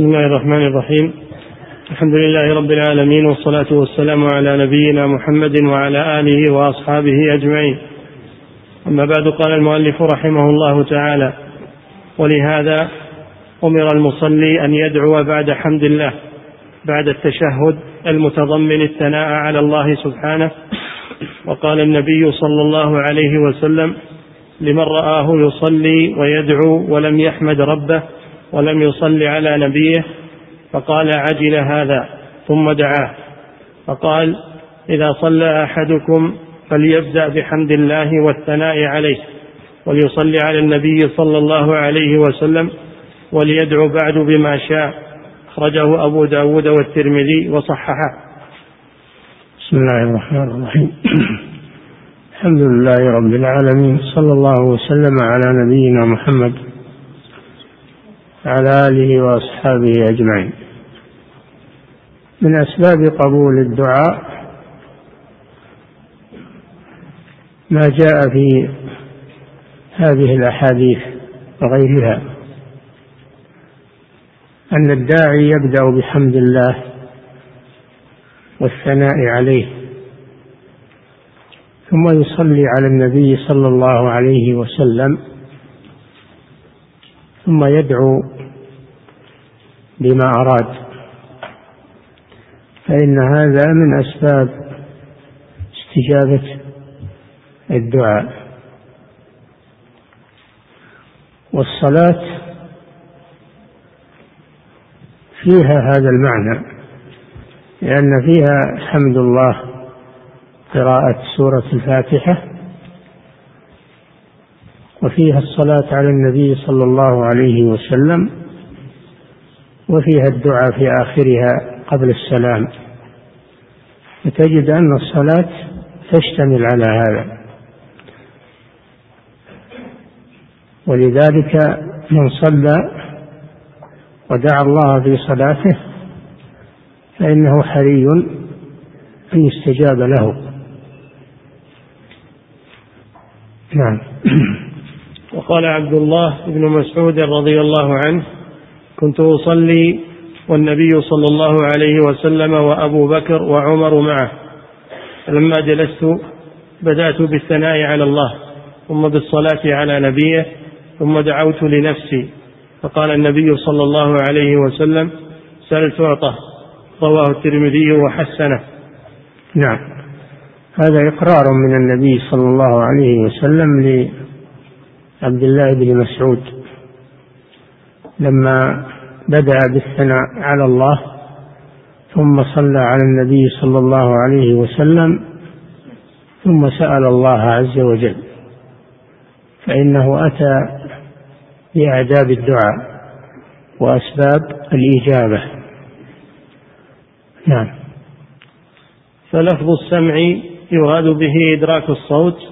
بسم الله الرحمن الرحيم. الحمد لله رب العالمين والصلاة والسلام على نبينا محمد وعلى آله وأصحابه أجمعين. أما بعد قال المؤلف رحمه الله تعالى ولهذا أمر المصلي أن يدعو بعد حمد الله بعد التشهد المتضمن الثناء على الله سبحانه. وقال النبي صلى الله عليه وسلم لمن رآه يصلي ويدعو ولم يحمد ربه ولم يصل على نبيه فقال عجل هذا ثم دعاه. فقال إذا صلى أحدكم فليبدأ بحمد الله والثناء عليه وليصلي على النبي صلى الله عليه وسلم وليدعو بعد بما شاء. أخرجه أبو داود والترمذي وصححه. بسم الله الرحمن الرحيم. الحمد لله رب العالمين صلى الله وسلم على نبينا محمد وعلى آله وأصحابه أجمعين. من أسباب قبول الدعاء ما جاء في هذه الأحاديث وغيرها أن الداعي يبدأ بحمد الله والثناء عليه ثم يصلي على النبي صلى الله عليه وسلم ثم يدعو بما أراد. فإن هذا من أسباب استجابة الدعاء. والصلاة فيها هذا المعنى لأن فيها حمد الله قراءة سورة الفاتحة وفيها الصلاة على النبي صلى الله عليه وسلم وفيها الدعاء في آخرها قبل السلام. فتجد أن الصلاة تشتمل على هذا. ولذلك من صلى ودعا الله في صلاته فإنه حري أن يستجاب له. نعم. وقال عبد الله بن مسعود رضي الله عنه كنت أصلي والنبي صلى الله عليه وسلم وأبو بكر وعمر معه. فلما جلست بدأت بالثناء على الله ثم بالصلاة على نبيه ثم دعوت لنفسي. فقال النبي صلى الله عليه وسلم سل تعطى رواه الترمذي وحسنه. نعم. هذا إقرار من النبي صلى الله عليه وسلم لعبد الله بن مسعود. لما بدأ بالثناء على الله ثم صلى على النبي صلى الله عليه وسلم ثم سأل الله عز وجل. فإنه أتى بآداب الدعاء وأسباب الإجابة. نعم. فلفظ السمع يراد به إدراك الصوت.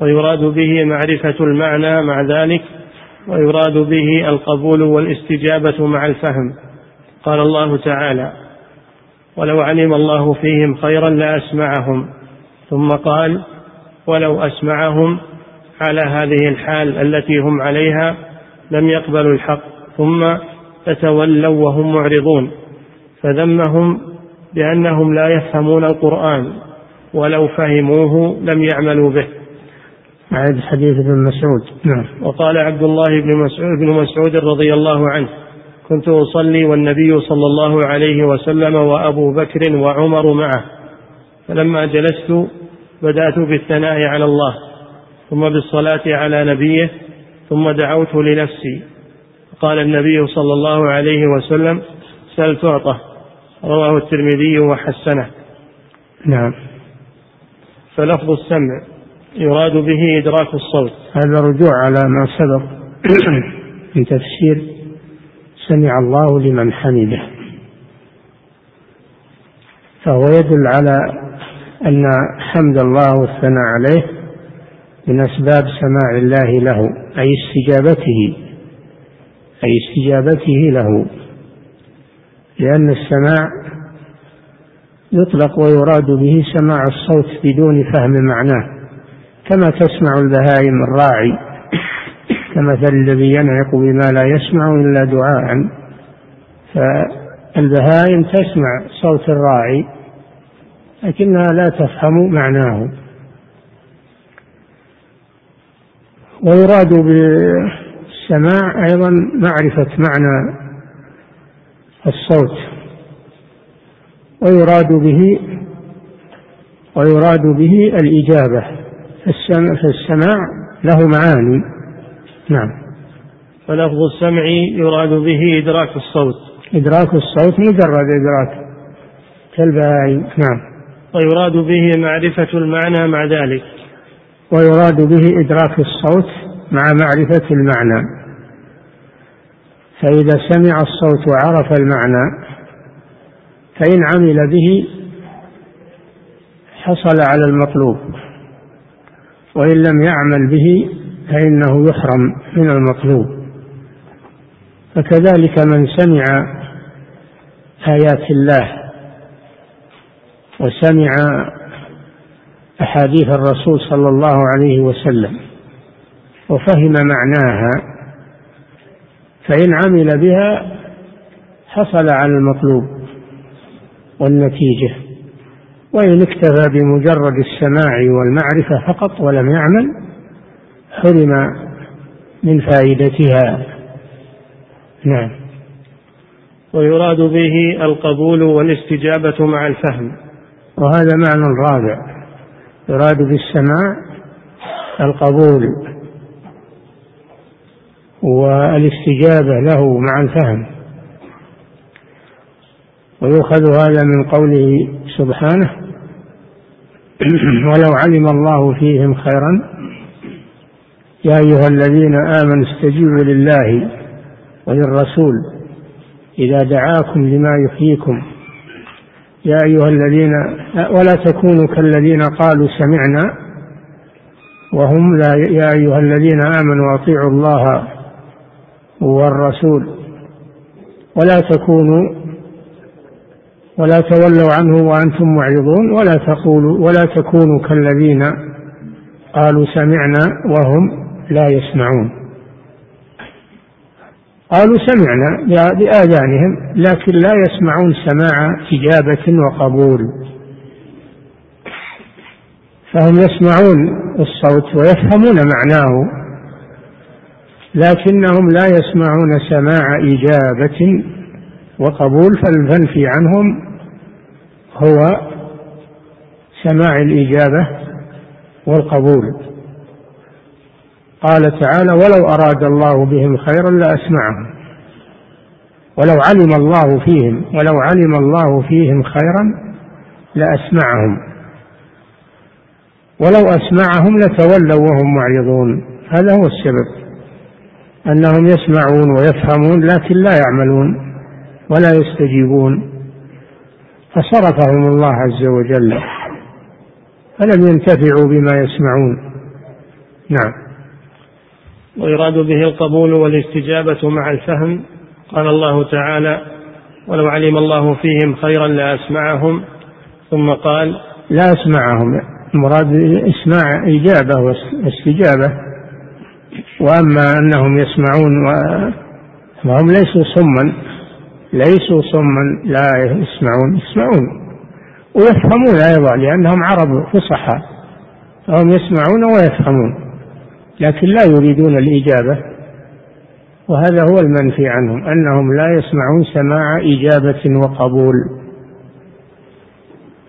ويراد به معرفة المعنى مع ذلك ويراد به القبول والاستجابة مع الفهم. قال الله تعالى ولو علم الله فيهم خيرا لأسمعهم ثم قال ولو أسمعهم على هذه الحال التي هم عليها لم يقبلوا الحق ثم تتولوا وهم معرضون. فذمهم بأنهم لا يفهمون القرآن ولو فهموه لم يعملوا به. عاد حديث ابن مسعود. نعم. وقال عبد الله بن مسعود, بن مسعود رضي الله عنه كنت أصلي والنبي صلى الله عليه وسلم وأبو بكر وعمر معه. فلما جلست بدأت بالثناء على الله ثم بالصلاة على نبيه ثم دعوت لنفسي. قال النبي صلى الله عليه وسلم سل تعطى رواه الترمذي وحسنه. نعم. فلفظ السمع يراد به إدراك الصوت. هذا رجوع على ما سبق في تفسير سمع الله لمن حمده. فهو يدل على أن حمد الله والثناء عليه من أسباب سماع الله له أي استجابته أي استجابته له. لأن السماع يطلق ويراد به سماع الصوت بدون فهم معناه. كما تسمع البهائم الراعي كمثل الذي ينعق بما لا يسمع إلا دعاء. فالبهائم تسمع صوت الراعي لكنها لا تفهم معناه. ويراد بالسماع أيضا معرفة معنى الصوت. ويراد به ويراد به الإجابة. فالسماع له معاني. نعم. فلفظ السمع يراد به إدراك الصوت. إدراك الصوت مجرد إدراك كالبهائم. نعم. ويراد به معرفة المعنى مع ذلك. ويراد به إدراك الصوت مع معرفة المعنى. فإذا سمع الصوت وعرف المعنى فإن عمل به حصل على المطلوب. وإن لم يعمل به فإنه يحرم من المطلوب. فكذلك من سمع آيات الله وسمع أحاديث الرسول صلى الله عليه وسلم وفهم معناها فإن عمل بها حصل على المطلوب والنتيجة. وإن اكتفى بمجرد السماع والمعرفة فقط ولم يعمل حرم من فائدتها. نعم. ويراد به القبول والاستجابة مع الفهم. وهذا معنى رابع. يراد بالسماع القبول والاستجابة له مع الفهم. ويؤخذ هذا من قوله سبحانه ولو علم الله فيهم خيرا يا أيها الذين آمنوا استجيبوا لله وللرسول إذا دعاكم لما يحييكم. يا أيها الذين ولا تكونوا كالذين قالوا سمعنا وهم لا يا أيها الذين آمنوا أطيعوا الله والرسول. ولا تكونوا ولا تولوا عنه وأنتم معرضون ولا تقولوا ولا تكونوا كالذين قالوا سمعنا وهم لا يسمعون. قالوا سمعنا بآذانهم لكن لا يسمعون سماع إجابة وقبول. فهم يسمعون الصوت ويفهمون معناه لكنهم لا يسمعون سماع إجابة وقبول فالمنفي عنهم هو سماع الإجابة والقبول. قال تعالى ولو أراد الله بهم خيرا لأسمعهم ولو علم الله فيهم ولو علم الله فيهم خيرا لأسمعهم ولو أسمعهم لتولوا وهم معرضون. هذا هو السبب أنهم يسمعون ويفهمون لكن لا يعملون ولا يستجيبون. فصرفهم الله عز وجل. فلم ينتفعوا بما يسمعون. نعم. ويراد به القبول والاستجابة مع الفهم. قال الله تعالى ولو علم الله فيهم خيرا لأسمعهم ثم قال لا أسمعهم. المراد إسماع إجابة واستجابة. وأما أنهم يسمعون وهم ليسوا صما. ليسوا صما لا يسمعون يسمعون. ويفهمون أيضا لأنهم عرب فصحى فهم يسمعون ويفهمون لكن لا يريدون الإجابة. وهذا هو المنفي عنهم أنهم لا يسمعون سماع إجابة وقبول.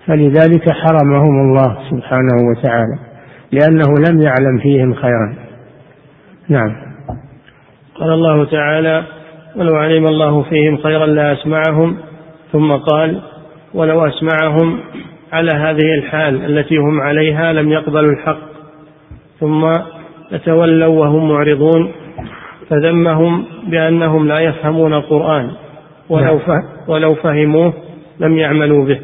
فلذلك حرمهم الله سبحانه وتعالى لأنه لم يعلم فيهم خيرا. نعم. قال الله تعالى ولو علم الله فيهم خيرا لأسمعهم ثم قال ولو أسمعهم على هذه الحال التي هم عليها لم يقبلوا الحق ثم فتولوا وهم معرضون فذمهم بأنهم لا يفهمون القرآن ولو نعم. ولو فهموه لم يعملوا به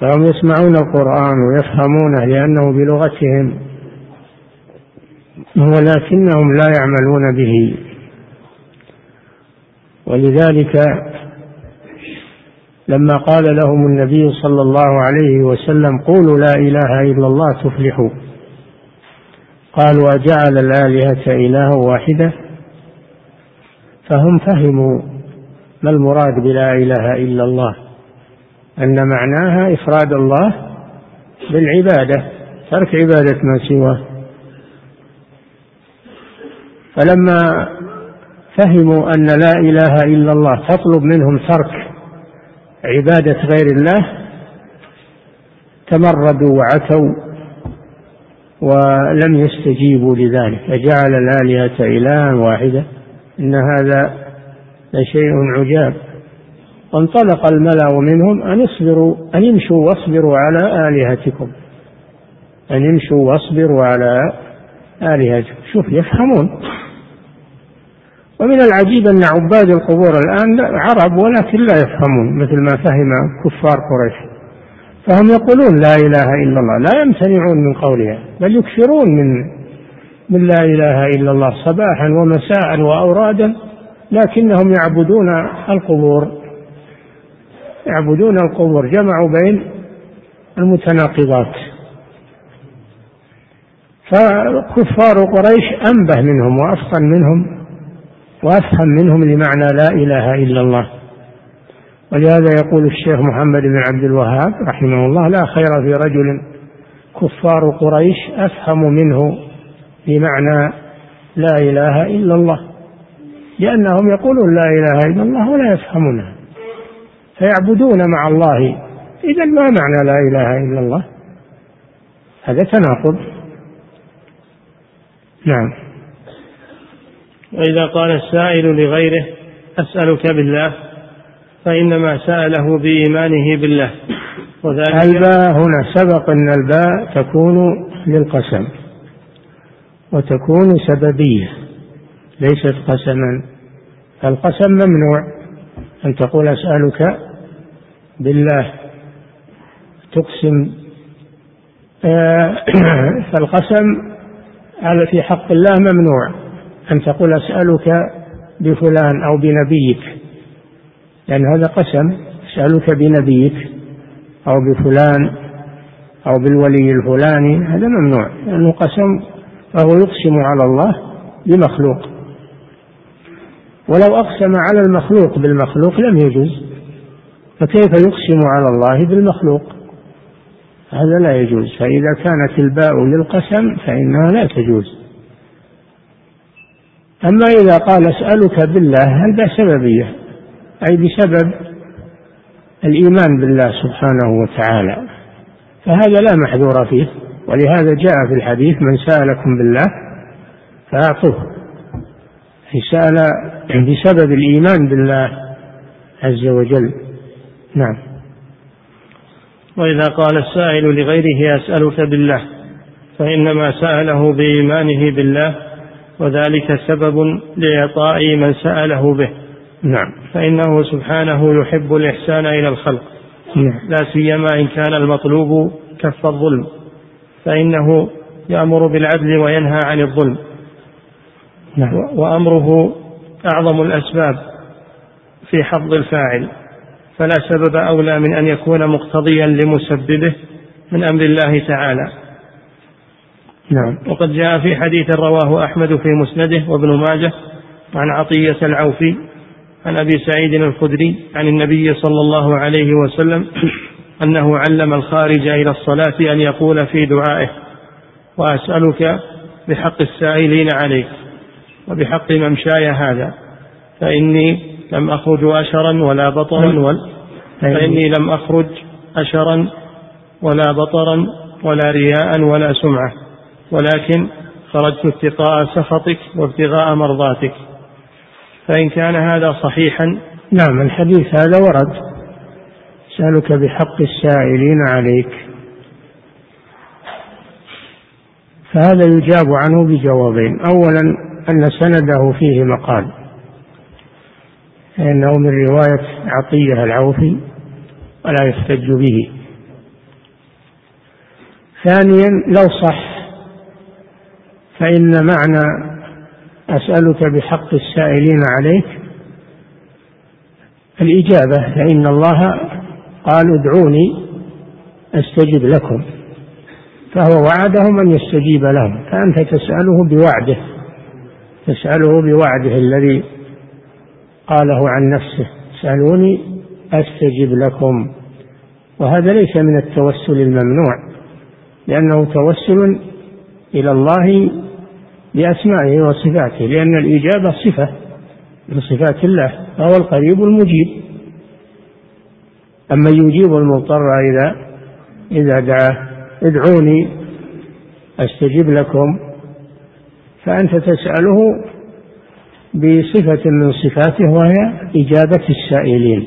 فهم يسمعون القرآن ويفهمونه لأنه بلغتهم ولكنهم لا يعملون به ولذلك لما قال لهم النبي صلى الله عليه وسلم قولوا لا إله إلا الله تفلحوا قالوا أجعل الآلهة إلها واحدة؟ فهم فهموا ما المراد بلا إله إلا الله أن معناها إفراد الله بالعبادة ترك عبادة ما سواه. فلما فهموا أن لا إله إلا الله تطلب منهم ترك عبادة غير الله. تمردوا وعتوا ولم يستجيبوا لذلك فجعل الآلهة إلها واحدة. إن هذا لشيء عجاب. وانطلق الملأ منهم أن اصبروا أن يمشوا واصبروا على آلهتكم. أن يمشوا واصبروا على آلهتكم. شوف يفهمون. ومن العجيب أن عباد القبور الآن عرب ولكن لا يفهمون مثل ما فهم كفار قريش. فهم يقولون لا إله إلا الله لا يمتنعون من قولها بل يكثرون من من لا إله إلا الله صباحا ومساء وأورادا لكنهم يعبدون القبور يعبدون القبور جمعوا بين المتناقضات. فكفار قريش أنبه منهم وأفطن منهم وأفهم منهم لمعنى لا إله إلا الله. ولهذا يقول الشيخ محمد بن عبد الوهاب رحمه الله لا خير في رجل كفار قريش أفهم منه بمعنى لا إله إلا الله. لأنهم يقولون لا إله إلا الله ولا يفهمونها فيعبدون مع الله. إذا ما معنى لا إله إلا الله؟ هذا تناقض. نعم. وإذا قال السائل لغيره أسألك بالله فإنما سأله بإيمانه بالله. وذلك الباء هنا سبق أن الباء تكون للقسم وتكون سببية ليست قسما. القسم ممنوع أن تقول أسألك بالله. تقسم. آه، فالقسم على في حق الله ممنوع. أن تقول أسألك بفلان أو بنبيك. لأن هذا قسم أسألك بنبيك أو بفلان أو بالولي الفلاني هذا ممنوع. لأنه قسم فهو يقسم على الله بمخلوق. ولو أقسم على المخلوق بالمخلوق لم يجوز. فكيف يقسم على الله بالمخلوق؟ هذا لا يجوز. فإذا كانت الباء للقسم فإنها لا تجوز. أما إذا قال أسألك بالله هذا سببية؟ أي بسبب الإيمان بالله سبحانه وتعالى. فهذا لا محذور فيه ولهذا جاء في الحديث من سألكم بالله فأعطوه. سأل بسبب الإيمان بالله عز وجل. نعم. وإذا قال السائل لغيره أسألك بالله فإنما سأله بإيمانه بالله وذلك سبب لإعطاء من سأله به. نعم. فإنه سبحانه يحب الإحسان إلى الخلق. نعم. لا سيما إن كان المطلوب كف الظلم. فإنه يأمر بالعدل وينهى عن الظلم. نعم. وأمره أعظم الأسباب في حظ الفاعل. فلا سبب أولى من أن يكون مقتضيا لمسببه من أمر الله تعالى. نعم. وقد جاء في حديث رواه أحمد في مسنده وابن ماجه عن عطية العوفي عن أبي سعيد الخدري عن النبي صلى الله عليه وسلم أنه علم الخارج إلى الصلاة أن يقول في دعائه وأسألك بحق السائلين عليك وبحق ممشاي هذا فإني لم أخرج أشرا ولا بطرا ولا فإني لم أخرج أشرا ولا بطرا ولا رياء ولا سمعة. ولكن خرجت اتقاء سخطك وابتغاء مرضاتك. فإن كان هذا صحيحا نعم الحديث هذا ورد. سألك بحق السائلين عليك. فهذا يجاب عنه بجوابين. أولا أن سنده فيه مقال. فإنه من رواية عطية العوفي ولا يحتج به. ثانيا لو صح فإن معنى أسألك بحق السائلين عليك الإجابة فإن الله قال ادعوني أستجب لكم فهو وعدهم أن يستجيب لهم فأنت تسأله بوعده تسأله بوعده الذي قاله عن نفسه فاسألوني أستجب لكم وهذا ليس من التوسل الممنوع لأنه توسل إلى الله بأسمائه وصفاته لأن الإجابة صفة من صفات الله فهو القريب المجيب. أما يجيب المضطر إذا إذا دعاه ادعوني أستجب لكم. فأنت تسأله بصفة من صفاته وهي إجابة السائلين.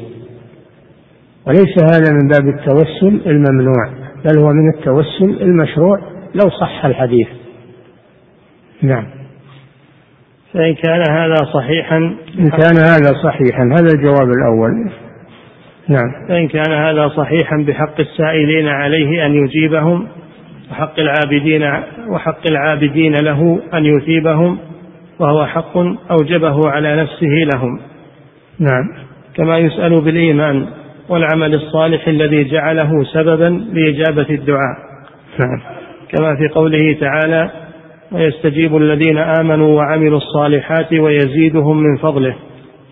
وليس هذا من باب التوسل الممنوع بل هو من التوسل المشروع. لو صح الحديث. نعم. فإن كان هذا صحيحا إن كان هذا صحيحا هذا الجواب الأول. نعم. فإن كان هذا صحيحا بحق السائلين عليه أن يجيبهم وحق العابدين وحق العابدين له أن يثيبهم وهو حق أوجبه على نفسه لهم. نعم. كما يسأل بالإيمان والعمل الصالح الذي جعله سببا لإجابة الدعاء. نعم. كما في قوله تعالى ويستجيب الذين آمنوا وعملوا الصالحات ويزيدهم من فضله.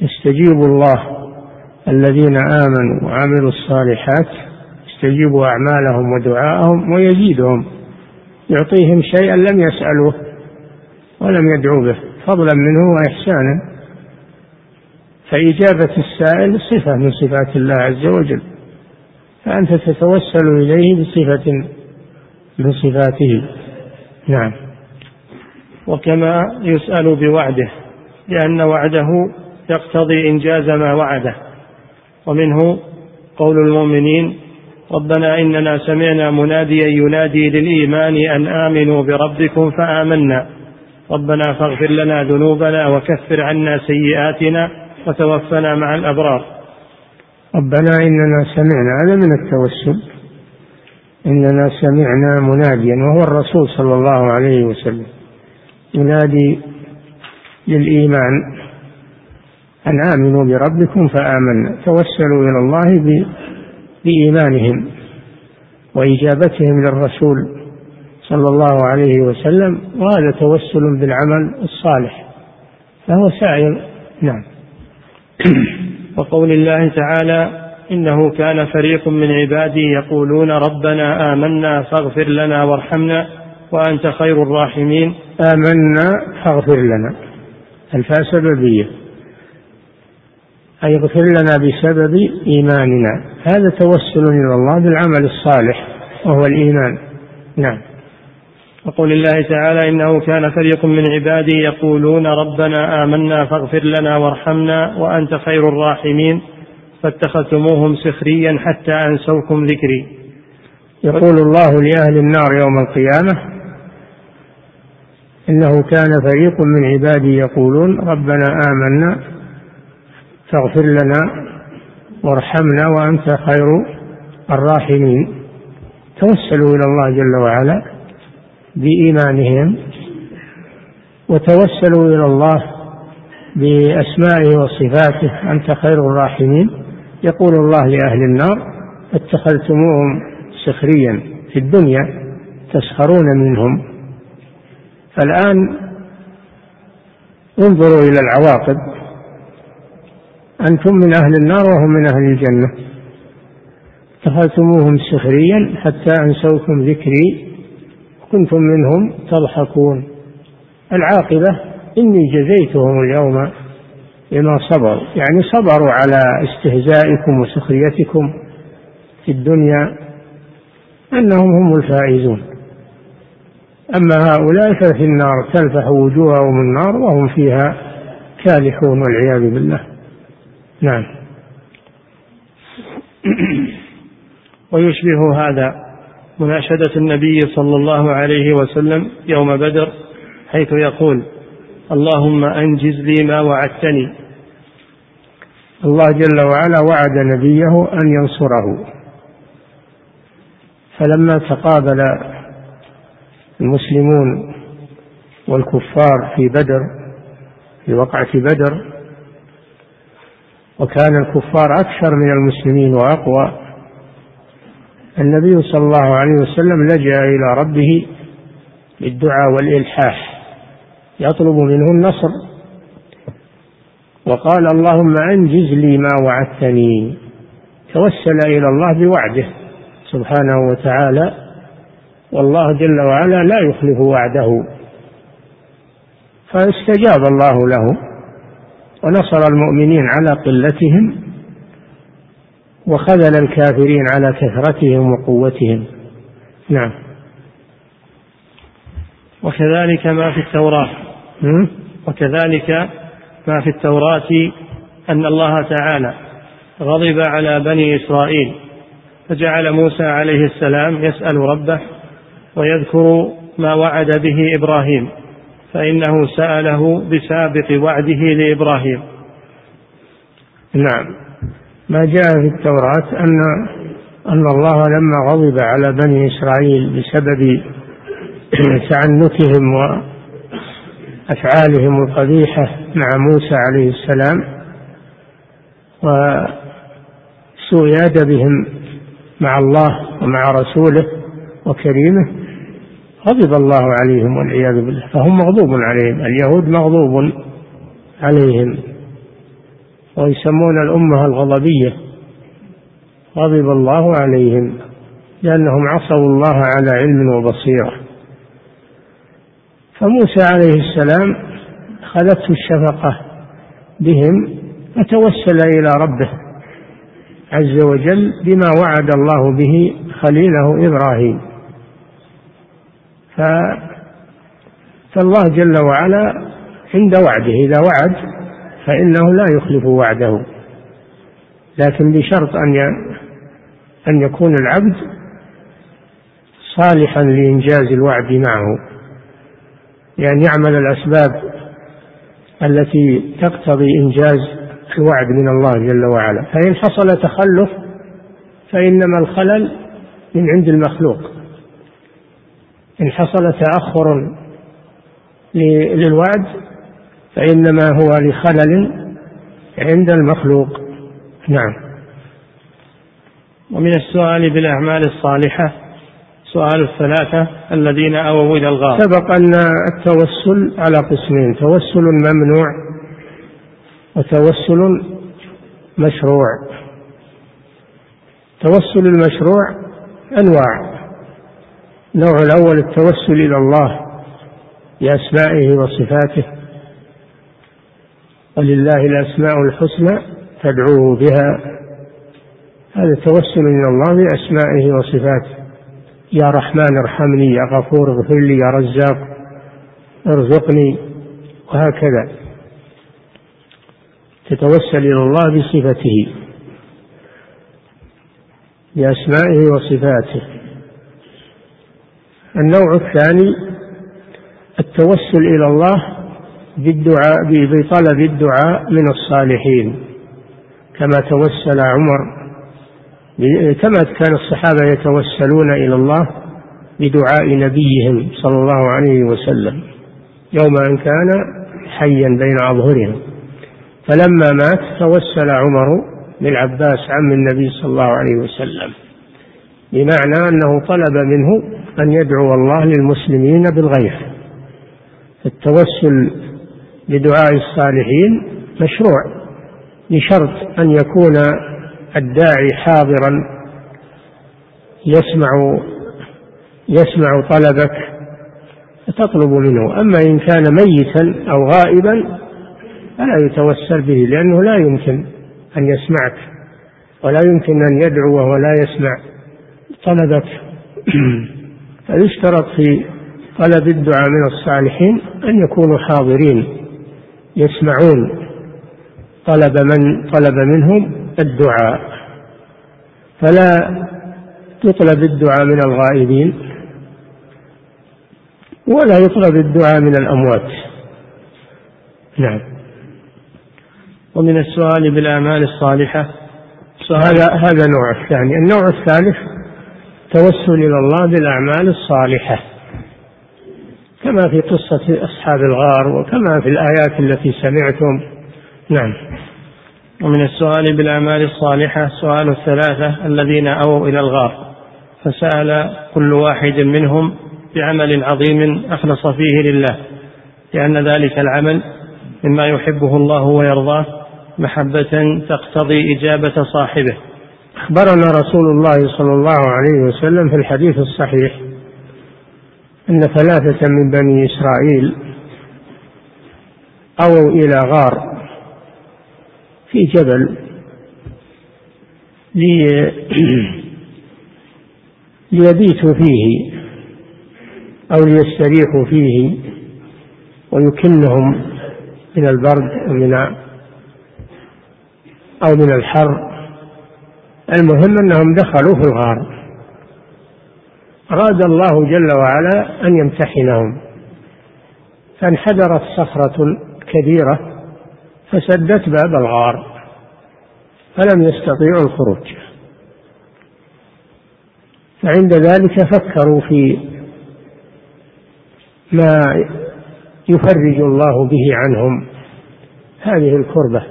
يستجيب الله الذين آمنوا وعملوا الصالحات يستجيب أعمالهم ودعاءهم ويزيدهم. يعطيهم شيئا لم يسألوه ولم يدعوا به فضلا منه وإحسانا. فإجابة السائل صفة من صفات الله عز وجل. فأنت تتوسل إليه بصفة من صفاته نعم. وكما يسأل بوعده لأن وعده يقتضي إنجاز ما وعده. ومنه قول المؤمنين ربنا إننا سمعنا مناديا ينادي للإيمان أن آمنوا بربكم فآمنا. ربنا فاغفر لنا ذنوبنا وكفر عنا سيئاتنا وتوفنا مع الأبرار. ربنا إننا سمعنا هذا من التوسل. إننا سمعنا مناديا وهو الرسول صلى الله عليه وسلم. ينادي للإيمان أن آمنوا بربكم فآمنا توسلوا إلى الله بإيمانهم وإجابتهم للرسول صلى الله عليه وسلم وهذا توسل بالعمل الصالح فهو سائر نعم. وقول الله تعالى إنه كان فريق من عبادي يقولون ربنا آمنا فاغفر لنا وارحمنا وأنت خير الراحمين. آمنا فاغفر لنا. الفاء سببية أي اغفر لنا بسبب إيماننا. هذا توسل إلى الله بالعمل الصالح وهو الإيمان. نعم. وقول الله تعالى إنه كان فريق من عبادي يقولون ربنا آمنا فاغفر لنا وارحمنا وأنت خير الراحمين. فاتخذتموهم سخريا حتى أنسوكم ذكري. يقول الله لأهل النار يوم القيامة إنه كان فريق من عبادي يقولون ربنا آمنا فاغفر لنا وارحمنا وأنت خير الراحمين. توسلوا إلى الله جل وعلا بإيمانهم وتوسلوا إلى الله بأسمائه وصفاته أنت خير الراحمين. يقول الله لأهل النار أتخذتموهم سخريا في الدنيا تسخرون منهم. فالآن انظروا إلى العواقب. أنتم من أهل النار وهم من أهل الجنة. اتخذتموهم سخريا حتى أنسوكم ذكري كنتم منهم تضحكون. العاقبة إني جزيتهم اليوم بما صبروا يعني صبروا على استهزائكم وسخريتكم في الدنيا أنهم هم الفائزون. أما هؤلاء ففي النار تلفح وجوههم النار وهم فيها كالحون والعياذ بالله. نعم. ويشبه هذا مناشدة النبي صلى الله عليه وسلم يوم بدر حيث يقول اللهم أنجز لي ما وعدتني. الله جل وعلا وعد نبيه أن ينصره. فلما تقابل المسلمون والكفار في بدر في وقعة بدر وكان الكفار أكثر من المسلمين وأقوى النبي صلى الله عليه وسلم لجأ إلى ربه بالدعاء والإلحاح. يطلب منه النصر. وقال اللهم أنجز لي ما وعدتني. توسل إلى الله بوعده سبحانه وتعالى. والله جل وعلا لا يخلف وعده. فاستجاب الله له ونصر المؤمنين على قلتهم وخذل الكافرين على كثرتهم وقوتهم. نعم. وكذلك ما في التوراة. وكذلك ما في التوراة أن الله تعالى غضب على بني إسرائيل فجعل موسى عليه السلام يسأل ربه ويذكر ما وعد به إبراهيم فإنه سأله بسابق وعده لإبراهيم. نعم. ما جاء في التوراة أن أن الله لما غضب على بني إسرائيل بسبب تعنتهم وأفعالهم القبيحة مع موسى عليه السلام وسوء أدبهم مع الله ومع رسوله وكريمه غضب الله عليهم والعياذ بالله. فهم مغضوب عليهم اليهود مغضوب عليهم. ويسمون الأمة الغضبية. غضب الله عليهم لأنهم عصوا الله على علم وبصيرة. فموسى عليه السلام خذته الشفقة بهم فتوسل إلى ربه عز وجل بما وعد الله به خليله إبراهيم. ف فالله جل وعلا عند وعده إذا وعد فإنه لا يخلف وعده. لكن بشرط أن أن يكون العبد صالحا لإنجاز الوعد معه. بأن يعمل الأسباب التي تقتضي إنجاز الوعد من الله جل وعلا. فإن حصل تخلف فإنما الخلل من عند المخلوق. إن حصل تأخر للوعد فإنما هو لخلل عند المخلوق. نعم. ومن السؤال بالأعمال الصالحة سؤال الثلاثة الذين أووا إلى الغار. سبق أن التوسل على قسمين توسل ممنوع وتوسل مشروع. توسل المشروع أنواع. النوع الأول التوسل إلى الله بأسمائه وصفاته. ولله الأسماء الحسنى فادعوه بها. هذا توسل إلى الله بأسمائه وصفاته. يا رحمن ارحمني يا غفور اغفر لي يا رزاق ارزقني وهكذا. تتوسل إلى الله بصفته بأسمائه وصفاته. النوع الثاني التوسل إلى الله بالدعاء بطلب الدعاء من الصالحين كما توسل عمر كما كان الصحابة يتوسلون إلى الله بدعاء نبيهم صلى الله عليه وسلم يوم أن كان حيا بين أظهرهم. فلما مات توسل عمر بالعباس عم النبي صلى الله عليه وسلم بمعنى أنه طلب منه أن يدعو الله للمسلمين بالغيث التوسل بدعاء الصالحين مشروع بشرط أن يكون الداعي حاضرا يسمع يسمع طلبك فتطلب منه. أما إن كان ميتا أو غائبا فلا يتوسل به لأنه لا يمكن أن يسمعك ولا يمكن أن يدعو وهو لا يسمع طلبك. فيشترط في طلب الدعاء من الصالحين أن يكونوا حاضرين يسمعون طلب من طلب منهم الدعاء. فلا تطلب الدعاء من الغائبين ولا يطلب الدعاء من الأموات. نعم. ومن السؤال بالأعمال الصالحة هذا هذا نوع الثاني. النوع الثالث توسل إلى الله بالأعمال الصالحة. كما في قصة أصحاب الغار وكما في الآيات التي سمعتم. نعم. ومن السؤال بالأعمال الصالحة سؤال الثلاثة الذين أووا إلى الغار. فسأل كل واحد منهم بعمل عظيم أخلص فيه لله. لأن ذلك العمل مما يحبه الله ويرضاه محبة تقتضي إجابة صاحبه. أخبرنا رسول الله صلى الله عليه وسلم في الحديث الصحيح أن ثلاثة من بني إسرائيل أووا إلى غار. في جبل ليبيتوا فيه أو ليستريحوا فيه ويكنهم من البرد ومن أو من الحر. المهم أنهم دخلوا في الغار. أراد الله جل وعلا أن يمتحنهم. فانحدرت صخرة كبيرة فسدت باب الغار فلم يستطيعوا الخروج. فعند ذلك فكروا في ما يفرج الله به عنهم. هذه الكربة.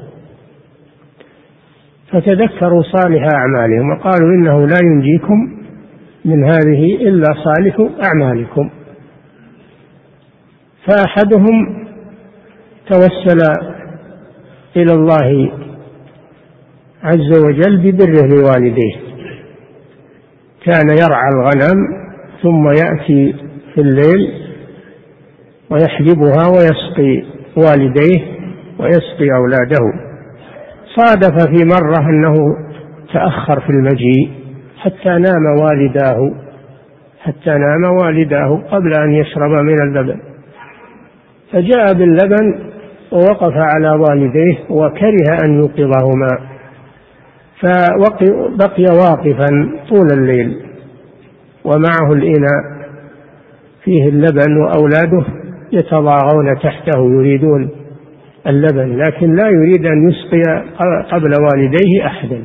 فتذكروا صالح أعمالهم وقالوا إنه لا ينجيكم من هذه إلا صالح أعمالكم. فأحدهم توسل إلى الله عز وجل ببره لوالديه. كان يرعى الغنم ثم يأتي في الليل ويحجبها ويسقي والديه ويسقي أولاده. صادف في مرة أنه تأخر في المجيء حتى نام والداه حتى نام والداه قبل أن يشرب من اللبن فجاء باللبن ووقف على والديه وكره أن يوقظهما. فبقي واقفا طول الليل. ومعه الإناء. فيه اللبن وأولاده يتضاغون تحته يريدون اللبن لكن لا يريد أن يسقي قبل والديه أحدا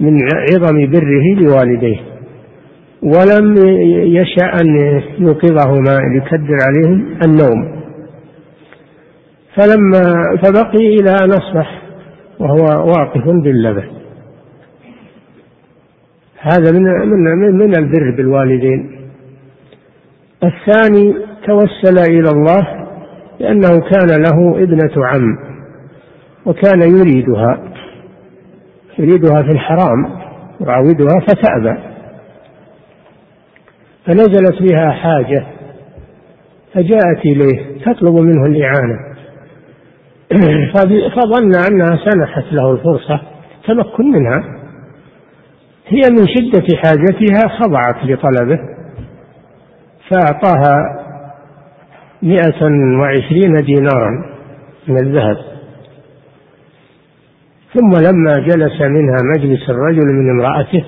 من عظم بره لوالديه. ولم يشأ أن يوقظهما ليكدر عليهم النوم. فلما فبقي إلى أن أصبح وهو واقف باللبن. هذا من من من البر بالوالدين. الثاني توسل إلى الله لأنه كان له ابنة عم وكان يريدها يريدها في الحرام يراودها فتأبى. فنزلت بها حاجة فجاءت إليه تطلب منه الإعانة. فظن أنها سنحت له الفرصة تمكن منها. هي من شدة حاجتها خضعت لطلبه فأعطاها مئة وعشرين دينارا من الذهب. ثم لما جلس منها مجلس الرجل من امرأته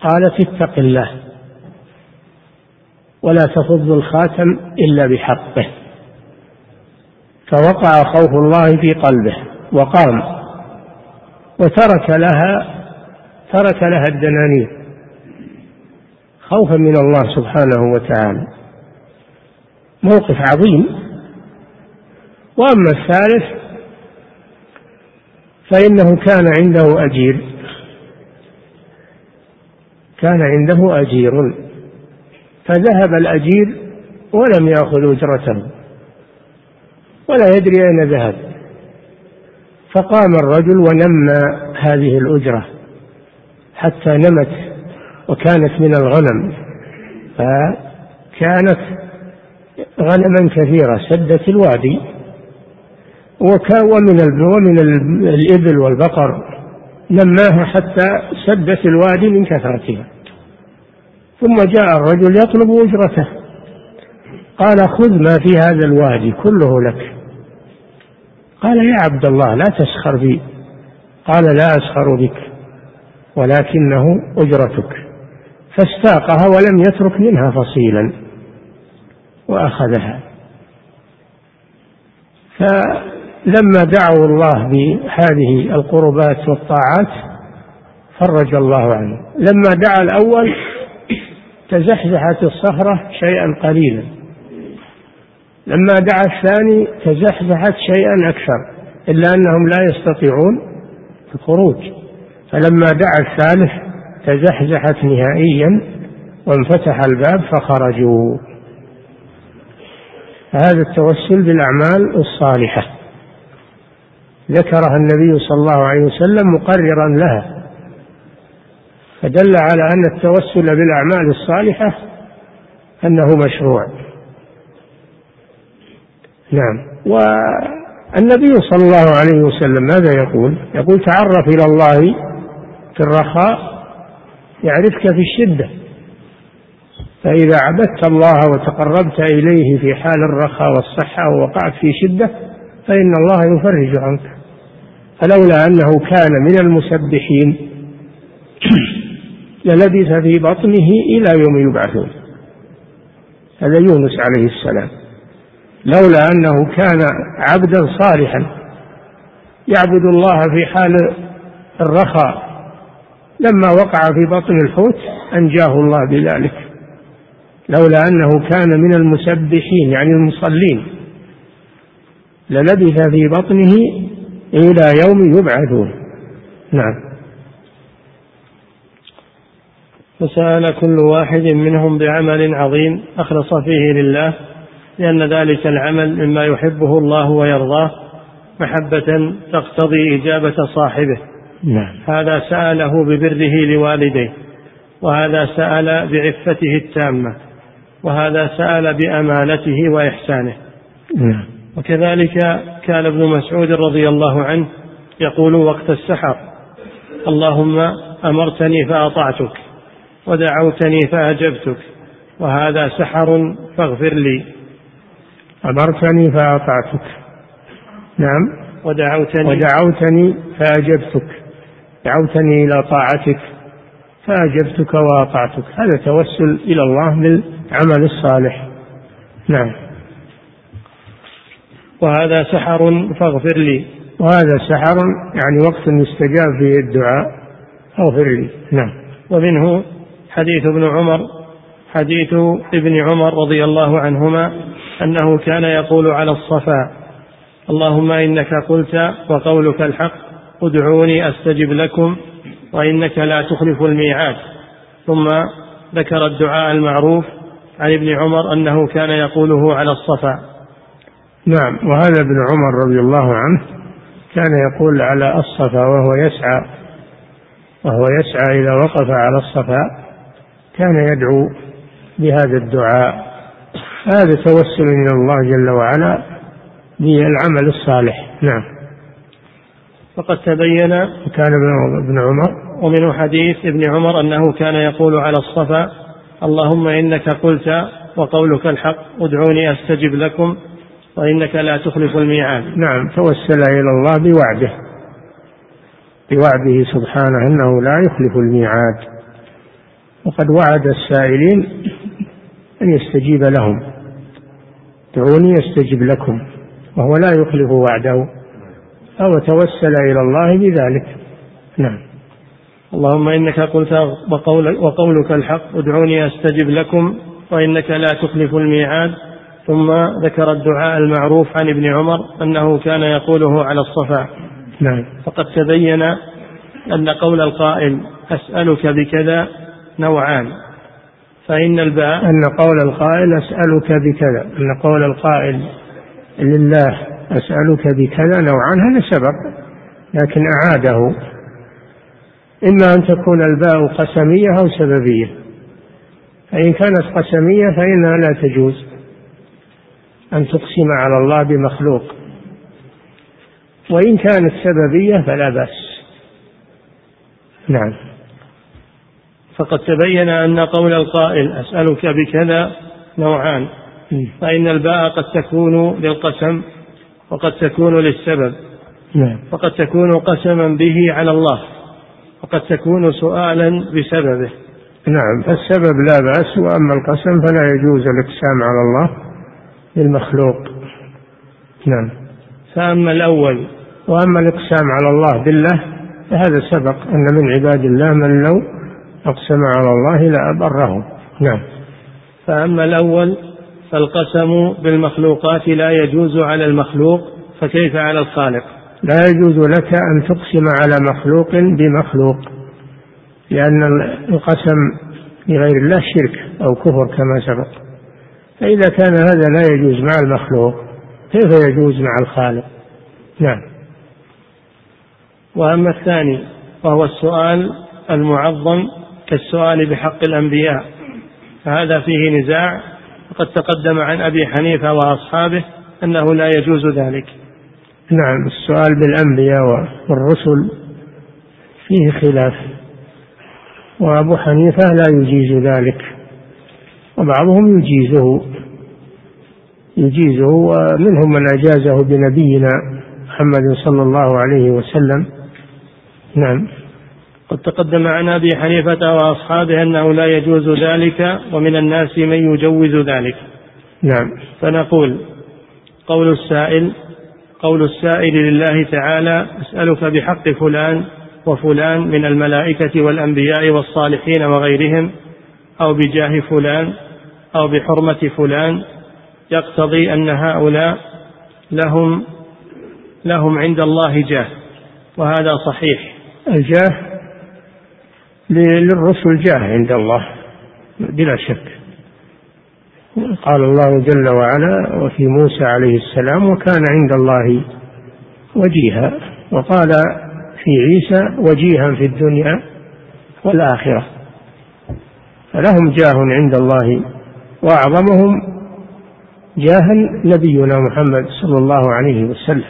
قالت اتق الله ولا تفض الخاتم إلا بحقه. فوقع خوف الله في قلبه وقام وترك لها ترك لها الدنانير خوفا من الله سبحانه وتعالى. موقف عظيم. وأما الثالث فإنه كان عنده أجير. كان عنده أجير. فذهب الأجير ولم يأخذ أجرته. ولا يدري أين ذهب. فقام الرجل ونمى هذه الأجرة حتى نمت وكانت من الغنم. فكانت غنما كثيرة سدت الوادي. ومن ومن الإبل والبقر نماها حتى سدت الوادي من كثرتها. ثم جاء الرجل يطلب أجرته. قال خذ ما في هذا الوادي كله لك. قال يا عبد الله لا تسخر بي. قال لا أسخر بك ولكنه أجرتك. فاستاقها ولم يترك منها فصيلا وأخذها. فلما دعوا الله بهذه القربات والطاعات فرج الله عنه. لما دعا الأول تزحزحت الصخرة شيئا قليلا. لما دعا الثاني تزحزحت شيئا أكثر إلا أنهم لا يستطيعون الخروج. فلما دعا الثالث تزحزحت نهائيا وانفتح الباب فخرجوا. هذا التوسل بالأعمال الصالحة. ذكرها النبي صلى الله عليه وسلم مقررا لها. فدل على أن التوسل بالأعمال الصالحة أنه مشروع. نعم. والنبي صلى الله عليه وسلم ماذا يقول؟ يقول تعرف إلى الله في الرخاء يعرفك في الشدة. فإذا عبدت الله وتقربت إليه في حال الرخاء والصحة ووقعت في شدة فإن الله يفرج عنك. فلولا أنه كان من المسبحين للبث في بطنه إلى يوم يبعثون. هذا يونس عليه السلام. لولا أنه كان عبدا صالحا. يعبد الله في حال الرخاء. لما وقع في بطن الحوت أنجاه الله بذلك. لولا أنه كان من المسبحين يعني المصلين. للبث في بطنه إلى يوم يبعثون. نعم. فسأل كل واحد منهم بعمل عظيم أخلص فيه لله. لأن ذلك العمل مما يحبه الله ويرضاه محبة تقتضي إجابة صاحبه نعم. هذا سأله ببره لوالديه وهذا سأل بعفته التامة وهذا سأل بأمانته وإحسانه نعم. وكذلك كان ابن مسعود رضي الله عنه يقول وقت السحر اللهم أمرتني فأطعتك ودعوتني فأجبتك وهذا سحر فاغفر لي أمرتني فأطعتك. نعم. ودعوتني. ودعوتني فأجبتك. دعوتني إلى طاعتك فأجبتك وأطعتك. هذا توسل إلى الله بالعمل الصالح. نعم. وهذا سحر فاغفر لي. وهذا سحر يعني وقت يستجاب فيه الدعاء اغفر لي. نعم. ومنه حديث ابن عمر حديث ابن عمر رضي الله عنهما أنه كان يقول على الصفا اللهم إنك قلت وقولك الحق ادعوني أستجب لكم وإنك لا تخلف الميعاد. ثم ذكر الدعاء المعروف عن ابن عمر أنه كان يقوله على الصفا. نعم وهذا ابن عمر رضي الله عنه كان يقول على الصفا وهو يسعى وهو يسعى إذا وقف على الصفا كان يدعو بهذا الدعاء. هذا توسل من الله جل وعلا بالعمل الصالح. نعم. فقد تبين كان ابن عمر ومنه حديث ابن عمر أنه كان يقول على الصفا اللهم إنك قلت وقولك الحق ادعوني أستجب لكم وإنك لا تخلف الميعاد. نعم. توسل إلى الله بوعده. بوعده سبحانه أنه لا يخلف الميعاد. وقد وعد السائلين أن يستجيب لهم. دعوني يستجب لكم. وهو لا يخلف وعده. فهو توسل إلى الله بذلك. نعم. اللهم إنك قلت وقول وقولك الحق. ادعوني أستجب لكم. وإنك لا تخلف الميعاد. ثم ذكر الدعاء المعروف عن ابن عمر أنه كان يقوله على الصفا. نعم. فقد تبين أن قول القائل أسألك بكذا نوعان. فإن الباء أن قول القائل أسألك بكذا أن قول القائل لله أسألك بكذا نوعان هذا سبق لكن أعاده. إما أن تكون الباء قسمية أو سببية فإن كانت قسمية فإنها لا تجوز. أن تقسم على الله بمخلوق. وإن كانت سببية فلا بأس. نعم. فقد تبين أن قول القائل أسألك بكذا نوعان. فإن الباء قد تكون للقسم وقد تكون للسبب. نعم. وقد تكون قسما به على الله وقد تكون سؤالا بسببه. نعم فالسبب لا بأس وأما القسم فلا يجوز الإقسام على الله بالمخلوق نعم. فأما الأول وأما الإقسام على الله بالله فهذا سبق أن من عباد الله من لو أقسم على الله لأبره نعم. فأما الأول فالقسم بالمخلوقات لا يجوز على المخلوق فكيف على الخالق؟ لا يجوز لك أن تقسم على مخلوق بمخلوق لأن القسم لغير الله شرك أو كفر كما سبق. فإذا كان هذا لا يجوز مع المخلوق كيف يجوز مع الخالق؟ نعم. وأما الثاني وهو السؤال المعظم كالسؤال بحق الأنبياء. فهذا فيه نزاع. وقد تقدم عن أبي حنيفة وأصحابه أنه لا يجوز ذلك. نعم السؤال بالأنبياء والرسل فيه خلاف. وأبو حنيفة لا يجيز ذلك. وبعضهم يجيزه. يجيزه ومنهم من أجازه بنبينا محمد صلى الله عليه وسلم. نعم. قد تقدم عن أبي حنيفة وأصحابه أنه لا يجوز ذلك ومن الناس من يجوز ذلك. نعم. فنقول قول السائل قول السائل لله تعالى أسألك بحق فلان وفلان من الملائكة والأنبياء والصالحين وغيرهم أو بجاه فلان أو بحرمة فلان يقتضي أن هؤلاء لهم لهم عند الله جاه وهذا صحيح. الجاه للرسل جاه عند الله بلا شك. قال الله جل وعلا وفي موسى عليه السلام وكان عند الله وجيها وقال في عيسى وجيها في الدنيا والآخرة فلهم جاه عند الله وأعظمهم جاها نبينا محمد صلى الله عليه وسلم.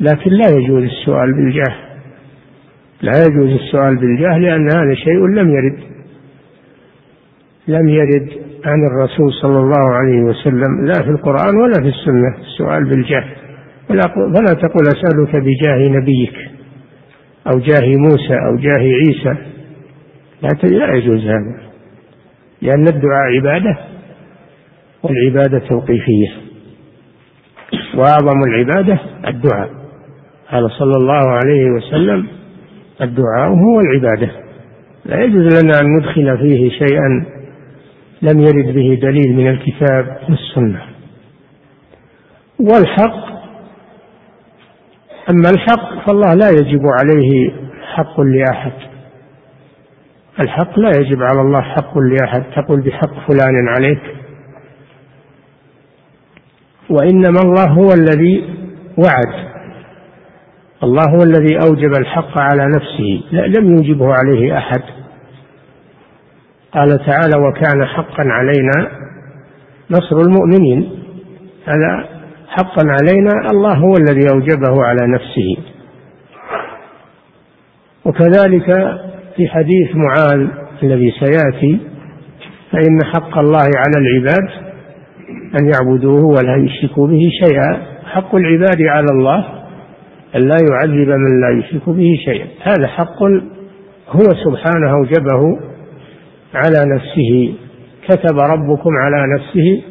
لكن لا يجوز السؤال بالجاه. لا يجوز السؤال بالجاه لأن هذا شيء لم يرد. لم يرد عن الرسول صلى الله عليه وسلم لا في القرآن ولا في السنة السؤال بالجاه فلا تقول أسألك بجاه نبيك أو جاه موسى أو جاه عيسى. لا يجوز هذا. لأن الدعاء عبادة والعبادة توقيفية. وأعظم العبادة الدعاء. قال صلى الله عليه وسلم الدعاء هو العبادة. لا يجوز لنا أن ندخل فيه شيئا لم يرد به دليل من الكتاب والسنة. والحق أما الحق فالله لا يجب عليه حق لأحد. الحق لا يجب على الله حق لأحد. تقول بحق فلان عليك. وإنما الله هو الذي وعد. الله هو الذي أوجب الحق على نفسه. لم يوجبه عليه أحد. قال تعالى وكان حقا علينا نصر المؤمنين. هذا حقا علينا الله هو الذي أوجبه على نفسه. وكذلك في حديث معاذ الذي سيأتي فإن حق الله على العباد أن يعبدوه ولا يشركوا به شيئا. حق العباد على الله أن لا يعذب من لا يشرك به شيئا. هذا حق هو سبحانه أوجبه على نفسه. كتب ربكم على نفسه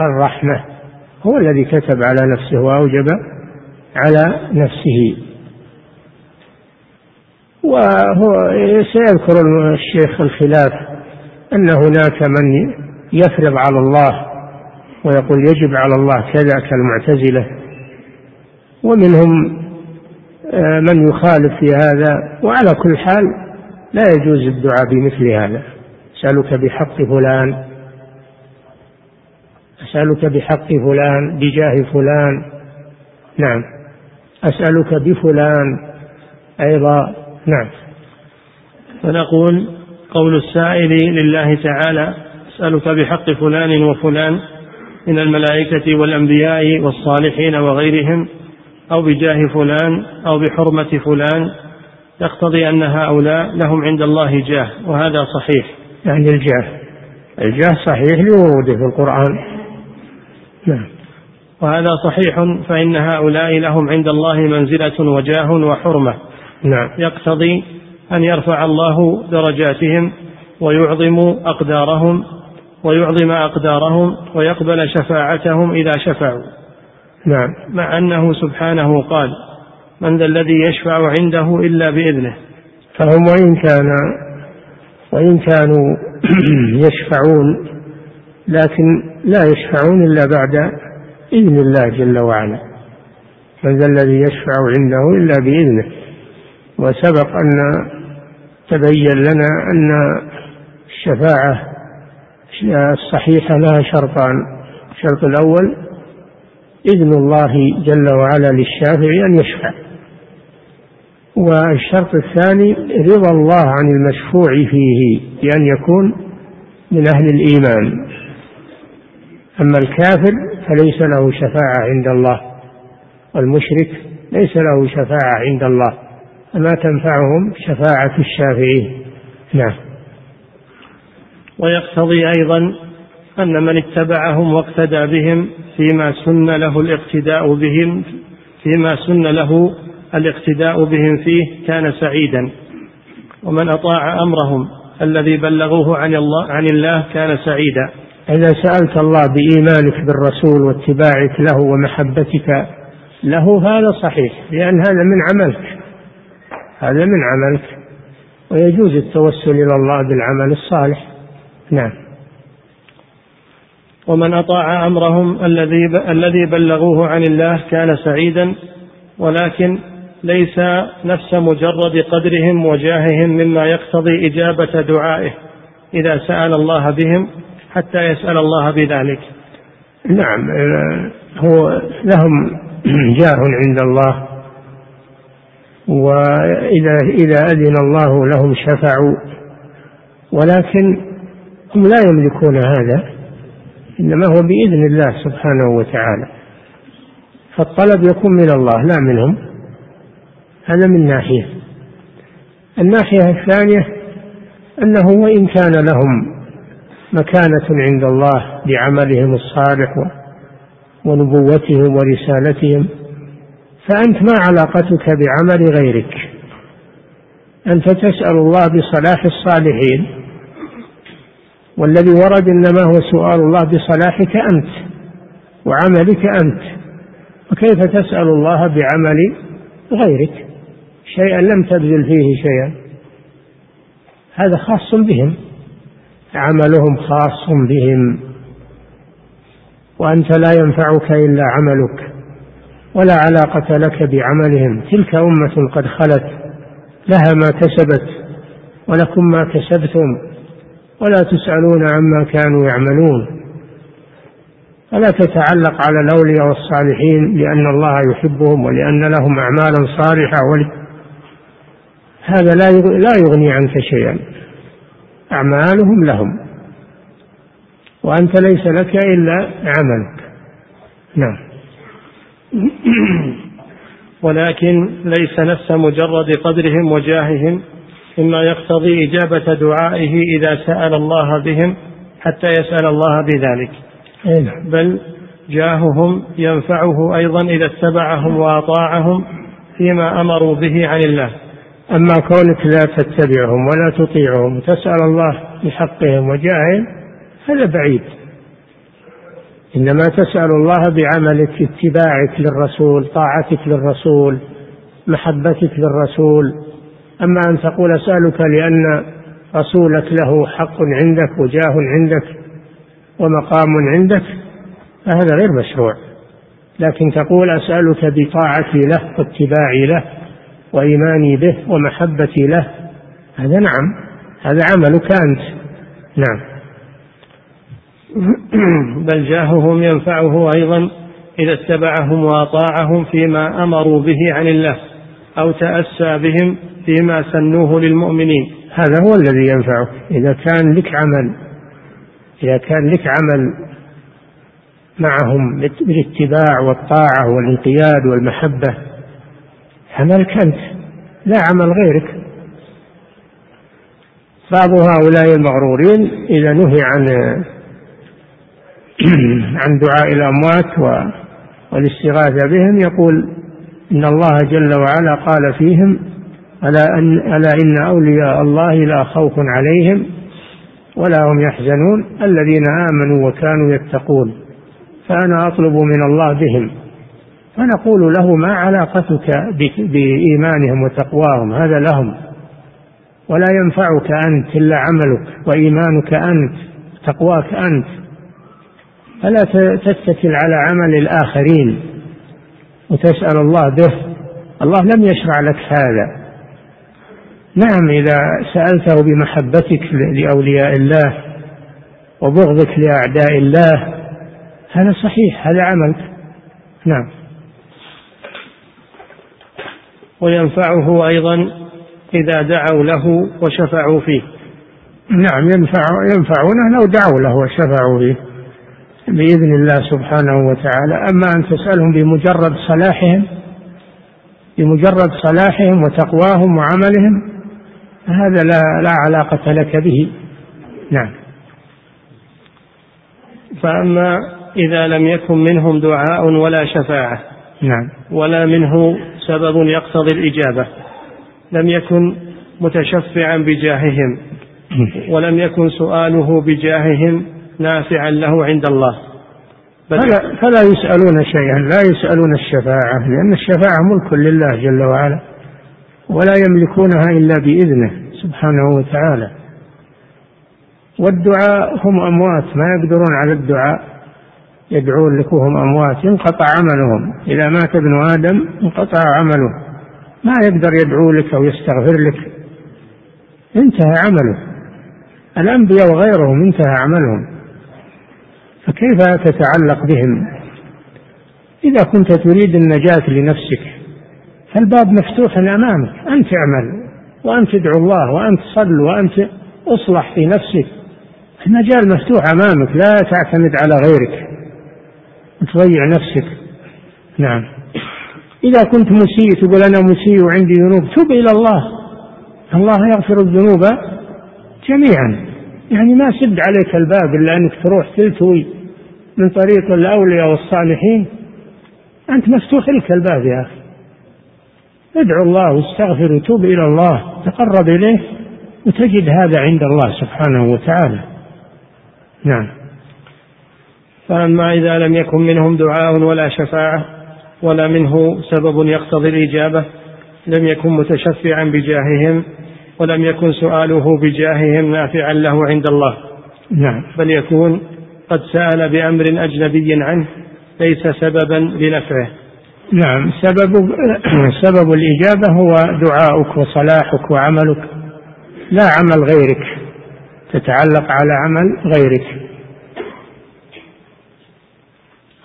الرحمة. هو الذي كتب على نفسه وأوجب على نفسه. وهو سيذكر الشيخ الخلاف أن هناك من يفرض على الله ويقول يجب على الله كذا كالمعتزلة ومنهم من يخالف في هذا. وعلى كل حال لا يجوز الدعاء بمثل هذا. أسألك بحق فلان. أسألك بحق فلان بجاه فلان. نعم. أسألك بفلان أيضا. نعم. فنقول قول السائل لله تعالى أسألك بحق فلان وفلان من الملائكة والأنبياء والصالحين وغيرهم أو بجاه فلان أو بحرمة فلان يقتضي أن هؤلاء لهم عند الله جاه وهذا صحيح. يعني الجاه. الجاه صحيح لوروده في القرآن. نعم. وهذا صحيح فإن هؤلاء لهم عند الله منزلة وجاه وحرمة. نعم. يقتضي أن يرفع الله درجاتهم ويعظم أقدارهم ويعظم أقدارهم ويقبل شفاعتهم إذا شفعوا. نعم. مع أنه سبحانه قال من ذا الذي يشفع عنده إلا بإذنه. فهم وإن كان وإن كانوا يشفعون لكن لا يشفعون إلا بعد إذن الله جل وعلا. من ذا الذي يشفع عنده إلا بإذنه. وسبق أن تبين لنا أن الشفاعة الصحيحة لها شرطان. الشرط الأول إذن الله جل وعلا للشافع أن يشفع. والشرط الثاني رضا الله عن المشفوع فيه بأن يكون من أهل الإيمان. أما الكافر فليس له شفاعة عند الله والمشرك ليس له شفاعة عند الله. فما تنفعهم شفاعة الشافعين نعم. ويقتضي أيضا أن من اتبعهم واقتدى بهم فيما سن له الاقتداء بهم فيما سن له الاقتداء بهم فيه كان سعيدا. ومن أطاع أمرهم الذي بلغوه عن الله عن الله كان سعيدا. إذا سألت الله بإيمانك بالرسول واتباعك له ومحبتك له هذا صحيح لأن هذا من عملك. هذا من عملك. ويجوز التوسل إلى الله بالعمل الصالح. نعم. ومن أطاع أمرهم الذي الذي بلغوه عن الله كان سعيدا ولكن ليس نفس مجرد قدرهم وجاههم مما يقتضي إجابة دعائه إذا سأل الله بهم حتى يسأل الله بذلك. نعم هو لهم جاه عند الله وإذا إذا أذن الله لهم شفعوا ولكن هم لا يملكون هذا. إنما هو بإذن الله سبحانه وتعالى. فالطلب يكون من الله لا منهم. هذا من ناحية. الناحية الثانية أنه وإن كان لهم مكانة عند الله بعملهم الصالح ونبوتهم ورسالتهم فأنت ما علاقتك بعمل غيرك. أنت تسأل الله بصلاح الصالحين والذي ورد إنما هو سؤال الله بصلاحك أنت وعملك أنت. وكيف تسأل الله بعمل غيرك؟ شيئا لم تبذل فيه شيئا. هذا خاص بهم. عملهم خاص بهم. وأنت لا ينفعك إلا عملك. ولا علاقة لك بعملهم. تلك أمة قد خلت. لها ما كسبت. ولكم ما كسبتم. ولا تسألون عما كانوا يعملون. فلا تتعلق على الأولياء والصالحين لأن الله يحبهم ولأن لهم أعمالا صالحة هذا لا يغني عنك شيئا. أعمالهم لهم. وأنت ليس لك إلا عملك. نعم. ولكن ليس نفس مجرد قدرهم وجاههم. مما يقتضي إجابة دعائه إذا سأل الله بهم حتى يسأل الله بذلك. نعم. بل جاههم ينفعه أيضا إذا اتبعهم وأطاعهم فيما أمروا به عن الله. أما كونك لا تتبعهم ولا تطيعهم تسأل الله بحقهم وجاههم هذا بعيد. إنما تسأل الله بعملك اتباعك للرسول طاعتك للرسول محبتك للرسول أما أن تقول أسألك لأن رسولك له حق عندك وجاه عندك ومقام عندك فهذا غير مشروع. لكن تقول أسألك بطاعتي له واتباعي له وإيماني به ومحبتي له هذا نعم هذا عملك أنت. نعم. بل جاههم ينفعه أيضا إذا اتبعهم وأطاعهم فيما أمروا به عن الله. أو تأسى بهم فيما سنوه للمؤمنين. هذا هو الذي ينفعك إذا كان لك عمل إذا كان لك عمل معهم بالاتباع والطاعة والانقياد والمحبة عملك أنت لا عمل غيرك. بعض هؤلاء المغرورين إذا نهي عن عن دعاء الأموات والاستغاثة بهم يقول إن الله جل وعلا قال فيهم ألا, أن ألا إن أولياء الله لا خوف عليهم ولا هم يحزنون الذين آمنوا وكانوا يتقون. فأنا أطلب من الله بهم فنقول له ما علاقتك بإيمانهم وتقواهم هذا لهم. ولا ينفعك أنت إلا عملك وإيمانك أنت تقواك أنت. فلا تتكل على عمل الآخرين. وتسأل الله به. الله لم يشرع لك هذا. نعم إذا سألته بمحبتك لأولياء الله وبغضك لأعداء الله هذا صحيح هذا عملك نعم. وينفعه أيضا إذا دعوا له وشفعوا فيه. نعم ينفع ينفعونه لو دعوا له وشفعوا فيه. بإذن الله سبحانه وتعالى. أما أن تسألهم بمجرد صلاحهم بمجرد صلاحهم وتقواهم وعملهم هذا لا لا علاقة لك به. نعم. فأما إذا لم يكن منهم دعاء ولا شفاعة نعم. ولا منه سبب يقتضي الإجابة لم يكن متشفعا بجاههم ولم يكن سؤاله بجاههم نافعا له عند الله. فلا, فلا يسألون شيئا لا يسألون الشفاعة لأن الشفاعة ملك لله جل وعلا ولا يملكونها إلا بإذنه سبحانه وتعالى. والدعاء هم أموات ما يقدرون على الدعاء يدعون لك وهم أموات انقطع عملهم. إذا مات ابن آدم انقطع عمله. ما يقدر يدعو لك أو يستغفر لك. انتهى عمله. الأنبياء وغيرهم انتهى عملهم. فكيف تتعلق بهم؟ إذا كنت تريد النجاة لنفسك فالباب مفتوح أمامك أنت اعمل وأنت ادعو الله وأنت صل وأنت اصلح في نفسك. المجال مفتوح أمامك لا تعتمد على غيرك. تضيع نفسك. نعم. إذا كنت مسيء تقول أنا مسيء وعندي ذنوب تب إلى الله. الله يغفر الذنوب جميعا. يعني ما سد عليك الباب إلا أنك تروح تلتوي. من طريق الأولياء والصالحين. أنت مفتوح لك الباب يا أخي. ادعو الله واستغفر وتوب إلى الله. تقرب إليه وتجد هذا عند الله سبحانه وتعالى. نعم. فأما إذا لم يكن منهم دعاء ولا شفاعة ولا منه سبب يقتضي الإجابة لم يكن متشفعا بجاههم ولم يكن سؤاله بجاههم نافعا له عند الله. نعم. بل يكون قد سأل بأمر أجنبي عنه ليس سببا لنفعه. نعم سبب سبب الإجابة هو دعاؤك وصلاحك وعملك. لا عمل غيرك تتعلق على عمل غيرك.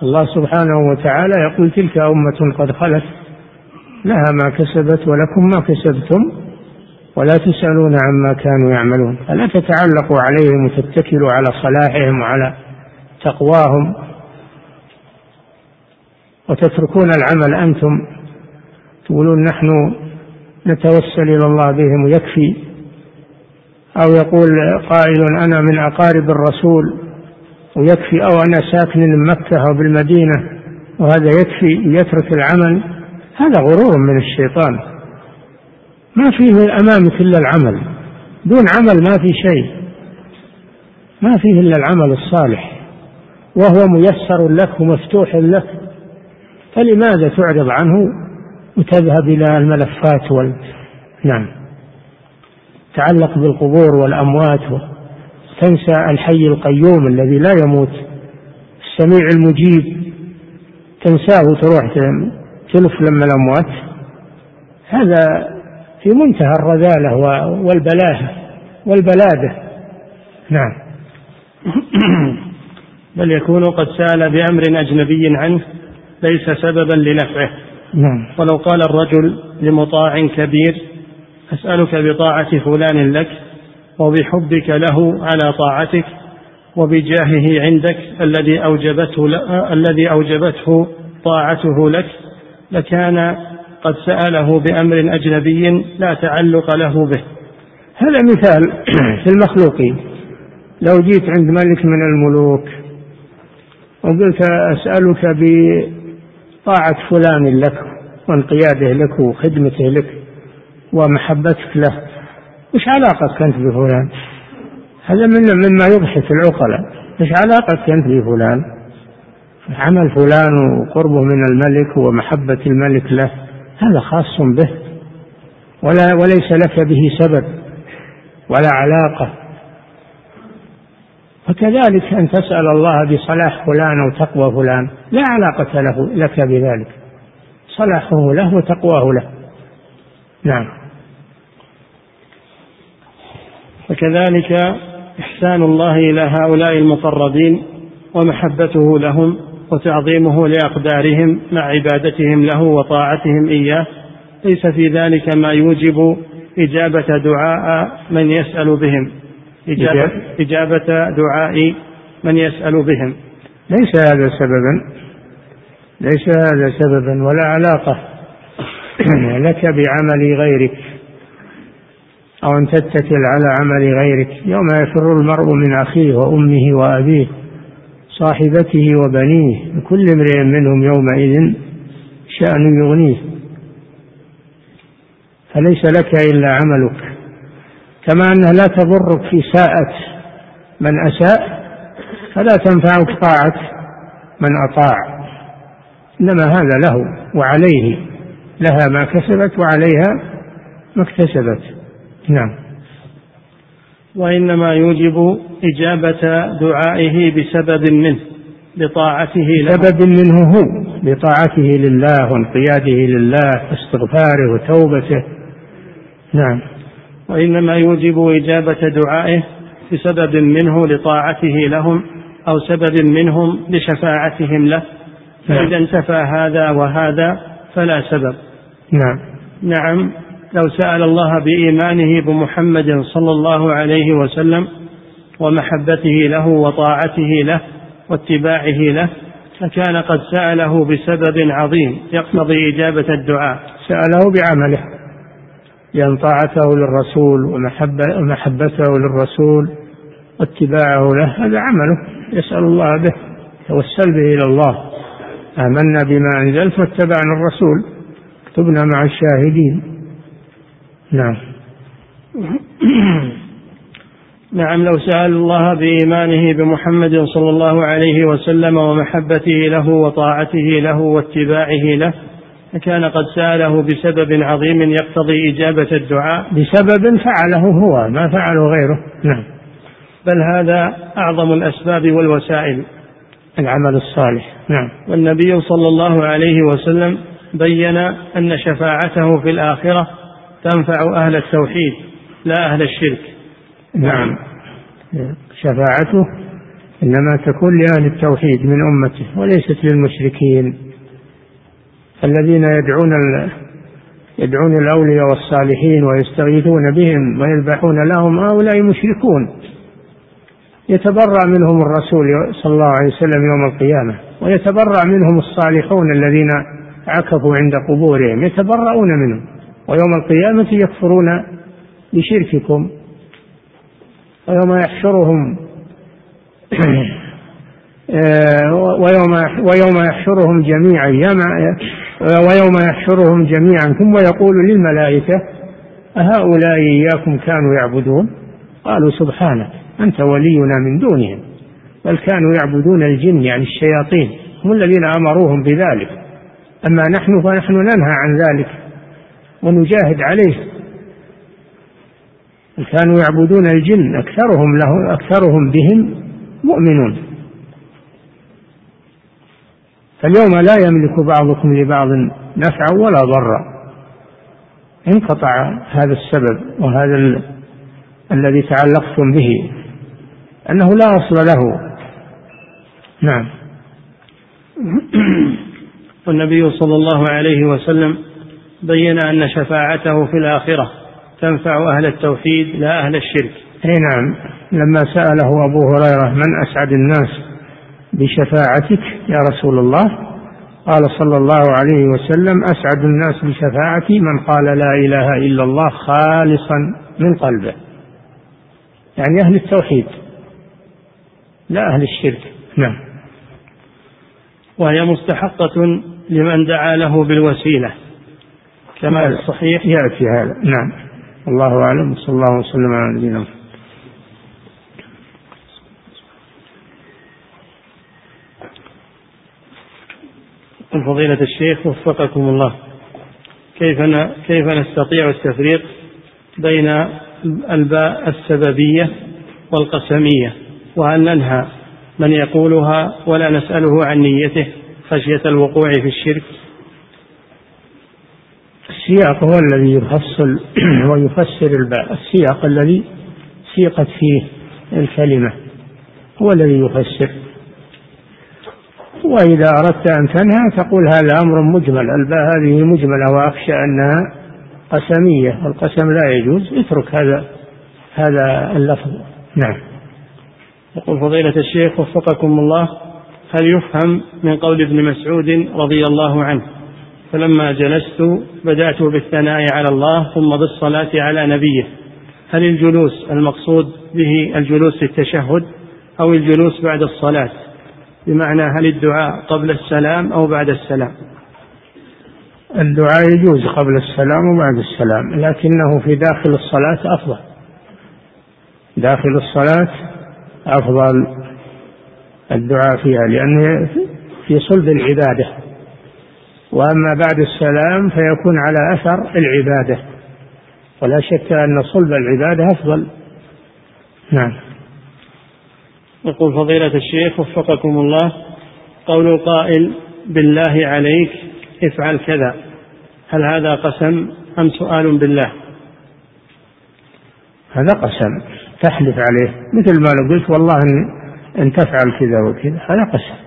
الله سبحانه وتعالى يقول تلك أمة قد خلت لها ما كسبت ولكم ما كسبتم ولا تسألون عما كانوا يعملون. فلا تتعلقوا عليهم وتتكلوا على صلاحهم وعلى تقواهم وتتركون العمل أنتم تقولون نحن نتوسل إلى الله بهم ويكفي أو يقول قائل أنا من أقارب الرسول ويكفي أو أنا ساكن بمكة أو بالمدينة وهذا يكفي يترك العمل هذا غرور من الشيطان. ما فيه أمامك إلا العمل دون عمل ما في شيء ما فيه إلا العمل الصالح. وهو ميسر لك ومفتوح لك فلماذا تعرض عنه وتذهب إلى الملفات وال... نعم. تعلق بالقبور والأموات تنسى الحي القيوم الذي لا يموت السميع المجيب تنساه وتروح تلف لما الأموات. هذا في منتهى الرذالة والبلاهة والبلادة. نعم. بل يكون قد سأل بأمر أجنبي عنه ليس سببا لنفعه. نعم. ولو قال الرجل لمطاع كبير أسألك بطاعة فلان لك وبحبك له على طاعتك وبجاهه عندك الذي أوجبته الذي أوجبته طاعته لك لكان قد سأله بأمر أجنبي لا تعلق له به. هذا مثال في المخلوقين. لو جيت عند ملك من الملوك وقلت أسألك بطاعة فلان لك وانقياده لك وخدمته لك ومحبتك له. وش علاقتك أنت بفلان؟ هذا من مما يضحك العقلاء. إيش علاقتك أنت بفلان؟ عمل فلان وقربه من الملك ومحبة الملك له هذا خاص به. ولا وليس لك به سبب ولا علاقة. فكذلك أن تسأل الله بصلاح فلان أو تقوى فلان لا علاقة له لك بذلك. صلاحه له وتقواه له. نعم. وكذلك إحسان الله إلى هؤلاء المقربين ومحبته لهم وتعظيمه لأقدارهم مع عبادتهم له وطاعتهم إياه. ليس في ذلك ما يوجب إجابة دعاء من يسأل بهم. إجابة, إجابة. دعاء من يسأل بهم. ليس هذا سببا ليس هذا سببا ولا علاقة لك بعمل غيرك أو أن تتكل على عمل غيرك. يوم يفر المرء من أخيه وأمه وأبيه صاحبته وبنيه كل امرئ منهم يومئذ شأن يغنيه. فليس لك إلا عملك. كما أنها لا تضرك في ساءة من أساء فلا تنفعك طاعة من أطاع. إنما هذا له وعليه لها ما كسبت وعليها ما اكتسبت. نعم. وإنما يوجب إجابة دعائه بسبب منه بطاعته له. سبب منه هو بطاعته لله وانقياده لله واستغفاره وتوبته. نعم. وإنما يوجب إجابة دعائه بسبب منه لطاعته لهم أو سبب منهم لشفاعتهم له. فإذا انتفى هذا وهذا فلا سبب. نعم. نعم لو سأل الله بإيمانه بمحمد صلى الله عليه وسلم ومحبته له وطاعته له واتباعه له فكان قد سأله بسبب عظيم يقتضي إجابة الدعاء. سأله بعمله. لأن طاعته للرسول ومحبته للرسول واتباعه له هذا عمله يسأل الله به توسل به إلى الله. آمنا بما أنزلت واتبعنا الرسول اكتبنا مع الشاهدين. نعم. نعم لو سأل الله بإيمانه بمحمد صلى الله عليه وسلم ومحبته له وطاعته له واتباعه له فكان قد سأله بسبب عظيم يقتضي إجابة الدعاء. بسبب فعله هو ما فعله غيره. نعم. بل هذا أعظم الأسباب والوسائل. العمل الصالح. نعم. والنبي صلى الله عليه وسلم بين أن شفاعته في الآخرة تنفع أهل التوحيد لا أهل الشرك. نعم. شفاعته إنما تكون لأهل التوحيد من أمته وليست للمشركين. الذين يدعون يدعون الأولياء والصالحين ويستغيثون بهم ويذبحون لهم هؤلاء مشركون. يتبرأ منهم الرسول صلى الله عليه وسلم يوم القيامة ويتبرأ منهم الصالحون الذين عكفوا عند قبورهم يتبرؤون منهم. ويوم القيامة يكفرون بشرككم ويوم يحشرهم ويوم ويوم يحشرهم جميعا ويوم يحشرهم جميعا ثم يقول للملائكة أهؤلاء إياكم كانوا يعبدون؟ قالوا سبحانك أنت ولينا من دونهم بل كانوا يعبدون الجن يعني الشياطين هم الذين أمروهم بذلك. أما نحن فنحن ننهى عن ذلك ونجاهد عليه. كانوا يعبدون الجن أكثرهم له أكثرهم بهم مؤمنون. فاليوم لا يملك بعضكم لبعض نفعا ولا ضرا. انقطع هذا السبب وهذا ال... الذي تعلقتم به أنه لا أصل له. نعم. والنبي صلى الله عليه وسلم بين أن شفاعته في الآخرة تنفع أهل التوحيد لا أهل الشرك. أي نعم. لما سأله أبو هريرة من أسعد الناس؟ بشفاعتك يا رسول الله. قال صلى الله عليه وسلم أسعد الناس بشفاعتي من قال لا إله إلا الله خالصا من قلبه. يعني أهل التوحيد لا أهل الشرك. نعم. وهي مستحقة لمن دعا له بالوسيلة كما في الصحيح يأتي هذا. نعم. الله أعلم. صلى الله وسلم على نبينا فضيلة الشيخ وفقكم الله. كيف كيف نستطيع التفريق بين الباء السببية والقسمية؟ وهل ننهى من يقولها ولا نسأله عن نيته خشية الوقوع في الشرك؟ السياق هو الذي يفصل ويفسر الباء. السياق الذي سيقت فيه الكلمة هو الذي يفسر. وإذا أردت أن تنهى تقول هذا أمر مجمل هذه مجملة وأخشى أنها قسمية والقسم لا يجوز اترك هذا هذا اللفظ. نعم. يقول فضيلة الشيخ وفقكم الله هل يفهم من قول ابن مسعود رضي الله عنه فلما جلست بدأت بالثناء على الله ثم بالصلاة على نبيه هل الجلوس المقصود به الجلوس في التشهد أو الجلوس بعد الصلاة؟ بمعنى هل الدعاء قبل السلام أو بعد السلام؟ الدعاء يجوز قبل السلام وبعد السلام لكنه في داخل الصلاة أفضل. داخل الصلاة أفضل الدعاء فيها لأنه في صلب العبادة. وأما بعد السلام فيكون على أثر العبادة ولا شك أن صلب العبادة أفضل. نعم. يقول فضيلة الشيخ وفقكم الله قول القائل بالله عليك افعل كذا هل هذا قسم أم سؤال بالله؟ هذا قسم تحلف عليه مثل ما لو قلت والله إن, إن تفعل كذا وكذا هذا قسم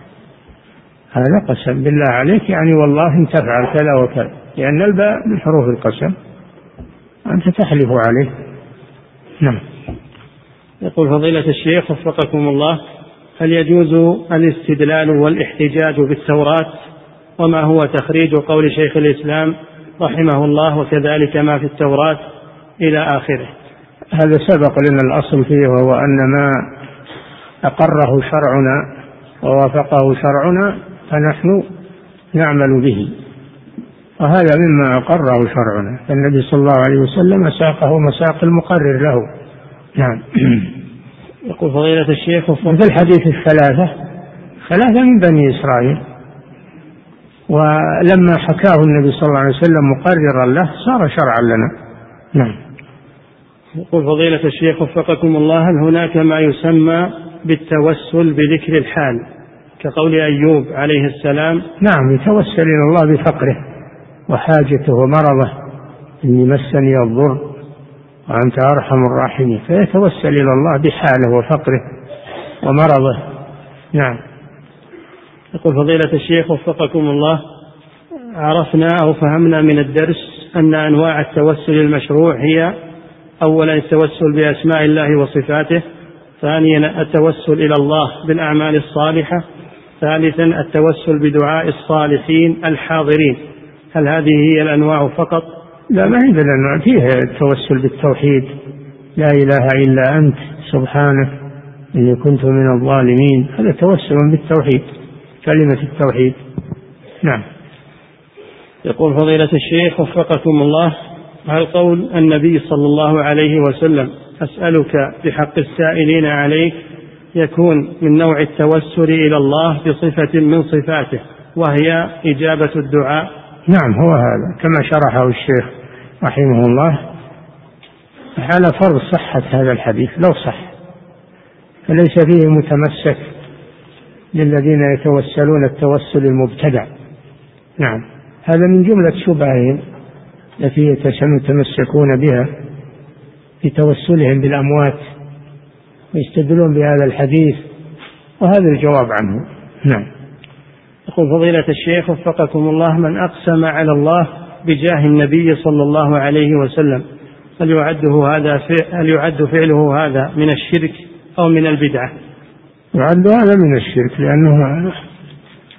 هذا قسم بالله عليك يعني والله إن تفعل كذا وكذا لأن الباء من حروف القسم أنت تحلف عليه نعم. يقول فضيلة الشيخ وفقكم الله هل يجوز الاستدلال والاحتجاج بالتوراة؟ وما هو تخريج قول شيخ الإسلام رحمه الله وكذلك ما في التوراة إلى آخره؟ هذا سبق لنا الأصل فيه وهو أن ما أقره شرعنا ووافقه شرعنا فنحن نعمل به. وهذا مما أقره شرعنا فالنبي صلى الله عليه وسلم ساقه مساق المقرر له. نعم. يقول فضيلة الشيخ مثل حديث الثلاثة ثلاثة من بني إسرائيل ولما حكاه النبي صلى الله عليه وسلم مقررا له صار شرعا لنا. نعم. يقول فضيلة الشيخ وفقكم الله هل هناك ما يسمى بالتوسل بذكر الحال؟ كقول أيوب عليه السلام نعم يتوسل إلى الله بفقره وحاجته ومرضه إني مسني الضر. وأنت أرحم الراحمين. فيتوسل إلى الله بحاله وفقره ومرضه. نعم. يقول فضيلة الشيخ وفقكم الله عرفنا أو فهمنا من الدرس أن أنواع التوسل المشروع هي أولا التوسل بأسماء الله وصفاته ثانيا التوسل إلى الله بالأعمال الصالحة ثالثا التوسل بدعاء الصالحين الحاضرين. هل هذه هي الأنواع فقط؟ لا ما هي الأنواع فيها التوسل بالتوحيد. لا إله إلا أنت سبحانك إني كنت من الظالمين. هذا توسل بالتوحيد كلمة التوحيد. نعم. يقول فضيلة الشيخ وفقكم الله هل قول النبي صلى الله عليه وسلم أسألك بحق السائلين عليك يكون من نوع التوسل إلى الله بصفة من صفاته وهي إجابة الدعاء؟ نعم هو هذا كما شرحه الشيخ. رحمه الله على فرض صحة هذا الحديث لو صح فليس فيه متمسك للذين يتوسلون التوسل المبتدع. نعم هذا من جملة شبههم التي يتمسكون بها في توسلهم بالأموات ويستدلون بهذا الحديث وهذا الجواب عنه. نعم. يقول فضيلة الشيخ وفقكم الله من أقسم على الله بجاه النبي صلى الله عليه وسلم هل يعده هذا هل يعد فعله هذا من الشرك أو من البدعة؟ يعد هذا من الشرك لأنه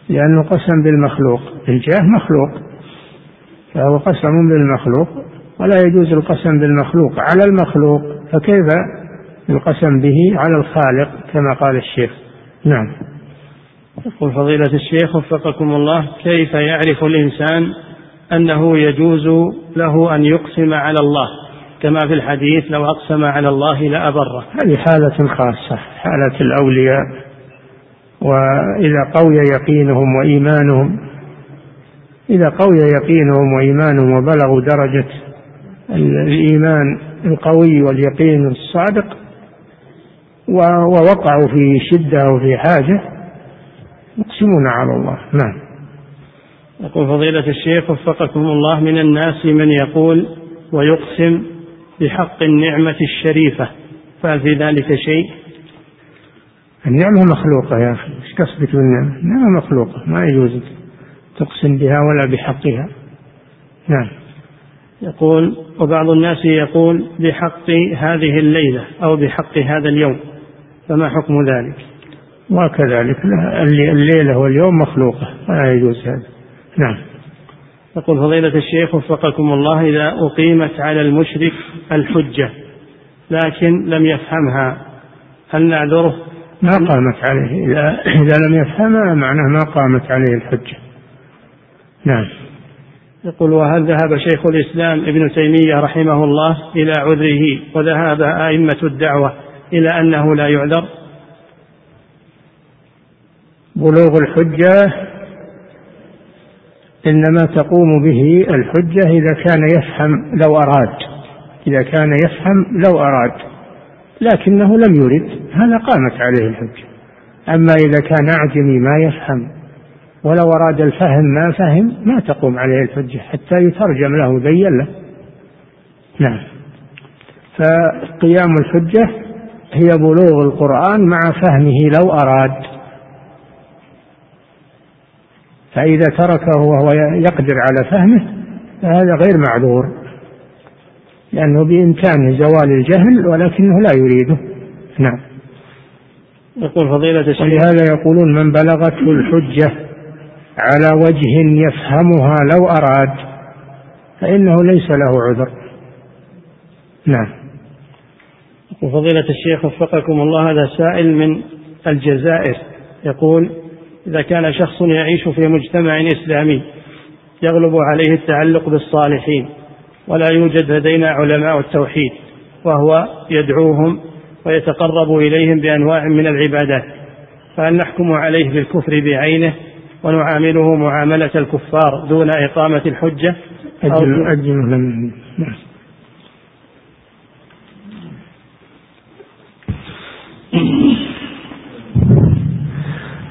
لأنه قسم بالمخلوق الجاه مخلوق. فهو قسم بالمخلوق ولا يجوز القسم بالمخلوق على المخلوق فكيف القسم به على الخالق كما قال الشيخ؟ نعم. يقول فضيلة الشيخ وفقكم الله كيف يعرف الإنسان أنه يجوز له أن يقسم على الله كما في الحديث لو أقسم على الله لأبره. هذه حالة خاصة حالة الأولياء. وإذا قوي يقينهم وإيمانهم إذا قوي يقينهم وإيمانهم وبلغوا درجة الإيمان القوي واليقين الصادق ووقعوا في شدة أو في حاجة يقسمون على الله. نعم. يقول فضيلة الشيخ وفقكم الله من الناس من يقول ويقسم بحق النعمة الشريفة فهل في ذلك شيء؟ النعمة مخلوقة يا أخي إيش قصدك بالنعمة؟ النعمة مخلوقة ما يجوز تقسم بها ولا بحقها نعم يقول وبعض الناس يقول بحق هذه الليلة أو بحق هذا اليوم فما حكم ذلك وكذلك الليلة واليوم مخلوقة لا يجوز هذا نعم. يقول فضيلة الشيخ وفقكم الله إذا أقيمت على المشرك الحجة لكن لم يفهمها هل نعذره؟ ما قامت عليه. إذا, إذا لم يفهمها معناه ما قامت عليه الحجة. نعم. يقول وهل ذهب شيخ الإسلام ابن تيمية رحمه الله إلى عذره وذهب أئمة الدعوة إلى أنه لا يعذر؟ بلوغ الحجة إنما تقوم به الحجة إذا كان يفهم لو أراد. إذا كان يفهم لو أراد. لكنه لم يرد. هذا قامت عليه الحجة. أما إذا كان أعجمي ما يفهم ولو أراد الفهم ما فهم ما تقوم عليه الحجة حتى يترجم له بين له. نعم. فقيام الحجة هي بلوغ القرآن مع فهمه لو أراد. فإذا تركه وهو يقدر على فهمه فهذا غير معذور. لأنه بإمكانه زوال الجهل ولكنه لا يريده. نعم. يقول فضيلة الشيخ ولهذا يقولون من بلغته الحجة على وجه يفهمها لو أراد فإنه ليس له عذر. نعم. وفضيلة الشيخ وفقكم الله هذا سائل من الجزائر. يقول إذا كان شخص يعيش في مجتمع إسلامي يغلب عليه التعلق بالصالحين ولا يوجد لدينا علماء التوحيد وهو يدعوهم ويتقرب إليهم بأنواع من العبادات فهل نحكم عليه بالكفر بعينه ونعامله معاملة الكفار دون إقامة الحجة؟ أجل أجل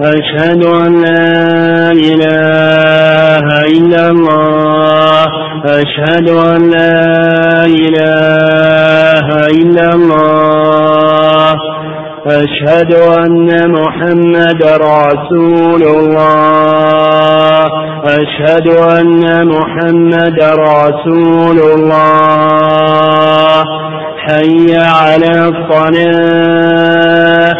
أشهد أن لا إله إلا الله. أشهد أن لا إله إلا الله. أشهد أن محمد رسول الله. أشهد أن محمد رسول الله. حي على الصلاة.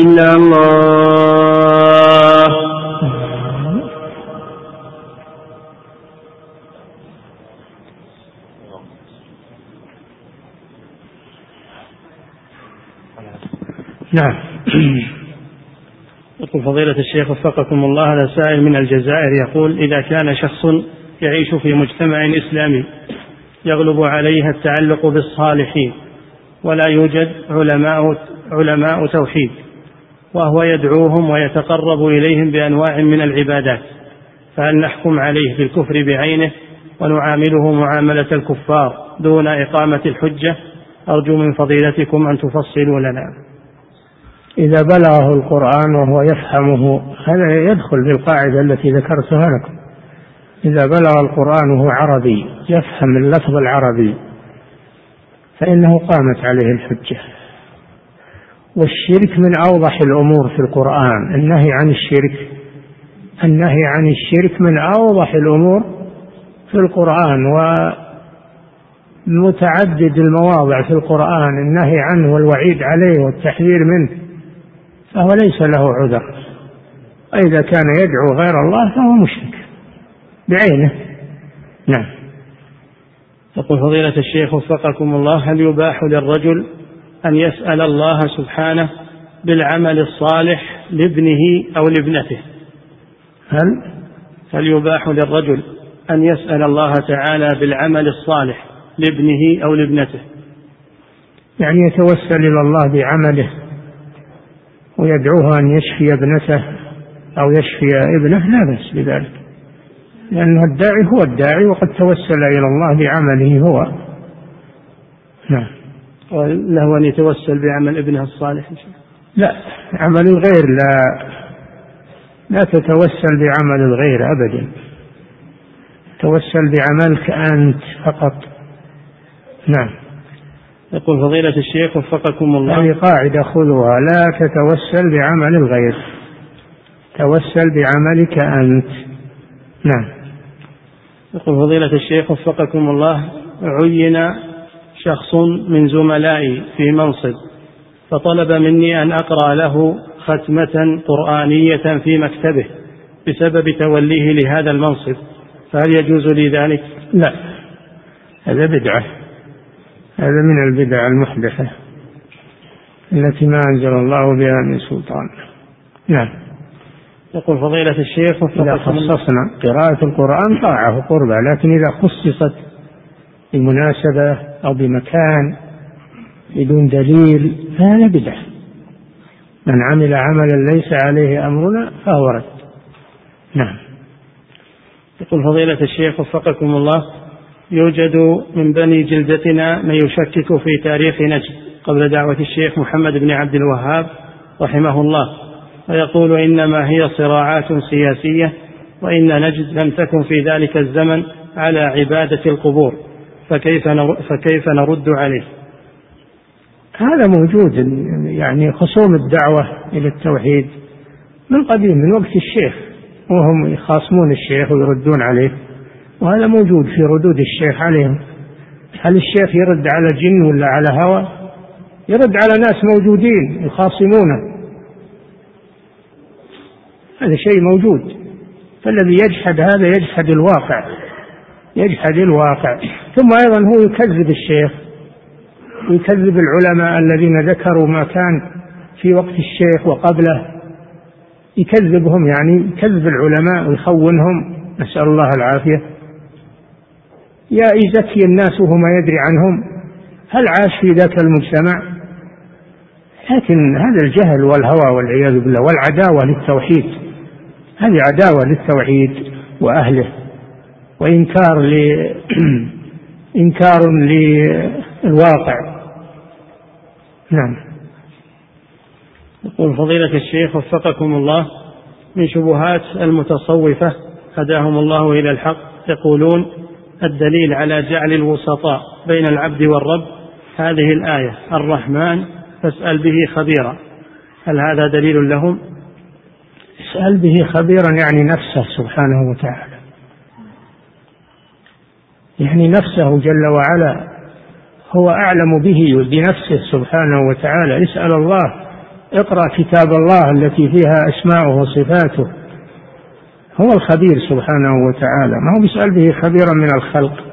إلا الله. نعم. يقول فضيلة الشيخ وفقكم الله هذا سائل من الجزائر يقول إذا كان شخص يعيش في مجتمع إسلامي يغلب عليه التعلق بالصالحين ولا يوجد علماء علماء توحيد وهو يدعوهم ويتقرب إليهم بأنواع من العبادات فهل نحكم عليه بالكفر بعينه ونعامله معاملة الكفار دون إقامة الحجة؟ أرجو من فضيلتكم أن تفصلوا لنا. إذا بلغه القرآن وهو يفهمه هذا يدخل في القاعدة التي ذكرتها لكم. إذا بلغ القرآن وهو عربي يفهم اللفظ العربي فإنه قامت عليه الحجة. والشرك من أوضح الأمور في القرآن. النهي عن الشرك. النهي عن الشرك من أوضح الأمور في القرآن ومتعدد المواضع في القرآن. النهي عنه والوعيد عليه والتحذير منه فهو ليس له عذر. وإذا كان يدعو غير الله فهو مشرك. بعينه. نعم. يقول فضيلة الشيخ وفقكم الله هل يباح للرجل أن يسأل الله سبحانه بالعمل الصالح لابنه أو لابنته. هل؟ هل يباح للرجل أن يسأل الله تعالى بالعمل الصالح لابنه أو لابنته. يعني يتوسل إلى الله بعمله ويدعوه أن يشفي ابنته أو يشفي ابنه لا بأس بذلك. لأن الداعي هو الداعي وقد توسل إلى الله بعمله هو. نعم. له أن يتوسل بعمل ابنه الصالح لا عمل الغير لا لا تتوسل بعمل الغير أبدا. توسل بعملك أنت فقط. نعم. يقول فضيلة الشيخ وفقكم الله. هذه قاعدة خذوها. لا تتوسل بعمل الغير. توسل بعملك أنت. نعم. يقول فضيلة الشيخ وفقكم الله. عين شخص من زملائي في منصب فطلب مني أن أقرأ له ختمة قرآنية في مكتبه بسبب توليه لهذا المنصب. فهل يجوز لي ذلك؟ لا هذا بدعة هذا من البدع المحدثة التي ما أنزل الله بها من سلطان. نعم. يقول فضيلة الشيخ إذا خصصنا قراءة القرآن طاعة وقربة لكن إذا خصصت بمناسبة أو بمكان بدون دليل فهذا بدعة. من عمل عملا ليس عليه أمرنا فهو رد. نعم. يقول فضيلة الشيخ وفقكم الله يوجد من بني جلدتنا من يشكك في تاريخ نجد قبل دعوة الشيخ محمد بن عبد الوهاب رحمه الله ويقول إنما هي صراعات سياسية وإن نجد لم تكن في ذلك الزمن على عبادة القبور. فكيف فكيف نرد عليه؟ هذا موجود يعني خصوم الدعوة إلى التوحيد من قديم من وقت الشيخ وهم يخاصمون الشيخ ويردون عليه وهذا موجود في ردود الشيخ عليهم. هل الشيخ يرد على جن ولا على هوى؟ يرد على ناس موجودين يخاصمونه. هذا شيء موجود. فالذي يجحد هذا يجحد الواقع. يجحد الواقع. ثم أيضا هو يكذب الشيخ ويكذب العلماء الذين ذكروا ما كان في وقت الشيخ وقبله. يكذبهم يعني يكذب العلماء ويخونهم. نسأل الله العافية. يا يزكي الناس وهو ما يدري عنهم. هل عاش في ذاك المجتمع؟ لكن هذا الجهل والهوى والعياذ بالله والعداوة للتوحيد. هذه عداوة للتوحيد وأهله. وإنكار ل إنكار للواقع. نعم. يقول فضيلة الشيخ وفقكم الله من شبهات المتصوفة هداهم الله إلى الحق يقولون الدليل على جعل الوسطاء بين العبد والرب هذه الآية الرحمن فاسأل به خبيرا. هل هذا دليل لهم؟ اسأل به خبيرا يعني نفسه سبحانه وتعالى. يعني نفسه جل وعلا هو أعلم به بنفسه سبحانه وتعالى. اسأل الله اقرأ كتاب الله التي فيها أسماؤه وصفاته. هو الخبير سبحانه وتعالى. ما هو بيسأل به خبيرا من الخلق.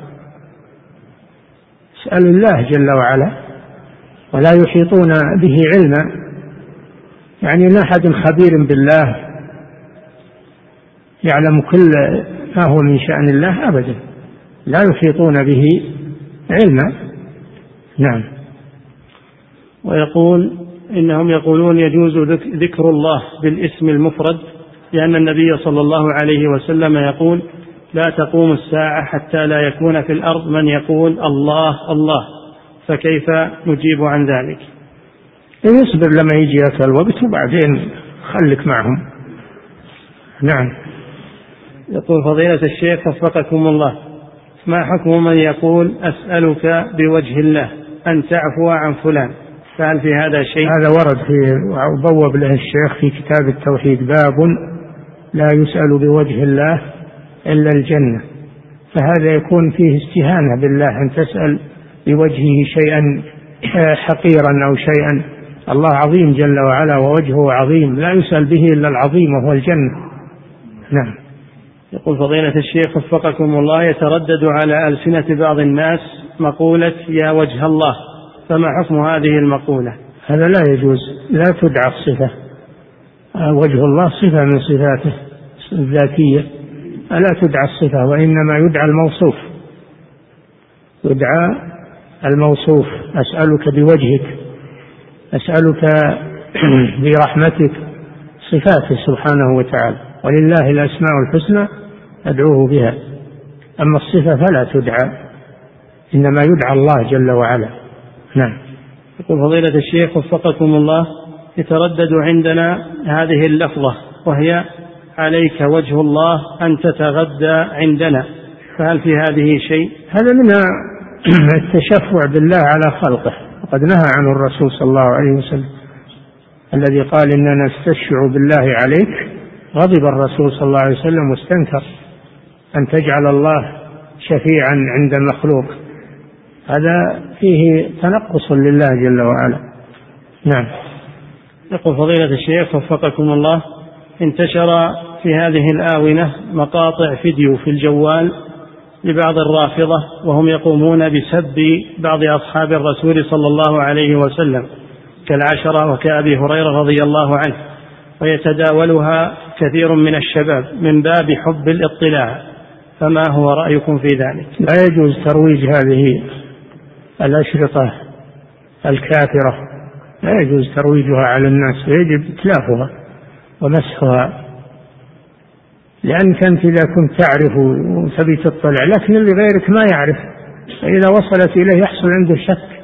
اسأل الله جل وعلا ولا يحيطون به علما. يعني لا أحد خبير بالله. يعلم كل ما هو من شأن الله أبدا. لا يحيطون به علما. نعم. ويقول إنهم يقولون يجوز ذكر الله بالاسم المفرد لأن النبي صلى الله عليه وسلم يقول لا تقوم الساعة حتى لا يكون في الأرض من يقول الله الله. فكيف نجيب عن ذلك؟ يصبر لما يجي ذاك الوقت وبعدين خلك معهم. نعم. يقول فضيلة الشيخ وفقكم الله. ما حكم من يقول أسألك بوجه الله أن تعفو عن فلان؟ فهل في هذا شيء؟ هذا ورد في بوب له الشيخ في كتاب التوحيد باب لا يسأل بوجه الله إلا الجنة. فهذا يكون فيه استهانة بالله أن تسأل بوجهه شيئا حقيرا أو شيئا. الله عظيم جل وعلا ووجهه عظيم لا يسأل به إلا العظيم وهو الجنة. نعم. يقول فضيلة الشيخ وفقكم الله يتردد على ألسنة بعض الناس مقولة يا وجه الله فما حكم هذه المقولة؟ هذا لا يجوز لا تدعى الصفة. وجه الله صفة من صفاته الذاتية. ألا تدعى الصفة وإنما يدعى الموصوف. يدعى الموصوف. أسألك بوجهك أسألك برحمتك صفاته سبحانه وتعالى. ولله الأسماء الحسنى أدعوه بها. أما الصفة فلا تدعى إنما يدعى الله جل وعلا. نعم. يقول فضيلة الشيخ وفقكم الله يتردد عندنا هذه اللفظة وهي عليك وجه الله أن تتغدى عندنا. فهل في هذه شيء؟ هذا من التشفع بالله على خلقه. وقد نهى عنه الرسول صلى الله عليه وسلم الذي قال إننا نستشفع بالله عليك غضب الرسول صلى الله عليه وسلم واستنكر أن تجعل الله شفيعا عند مخلوق هذا فيه تنقص لله جل وعلا. نعم. يقول فضيلة الشيخ وفقكم الله انتشر في هذه الآونة مقاطع فيديو في الجوال لبعض الرافضة وهم يقومون بسب بعض أصحاب الرسول صلى الله عليه وسلم كالعشرة وكأبي هريرة رضي الله عنه ويتداولها كثير من الشباب من باب حب الاطلاع فما هو رأيكم في ذلك؟ لا يجوز ترويج هذه الأشرطة الكافرة لا يجوز ترويجها على الناس ويجب إتلافها ومسحها لأنك أنت إذا كنت تعرف وتبي تطلع لكن اللي غيرك ما يعرف فإذا وصلت إليه يحصل عنده شك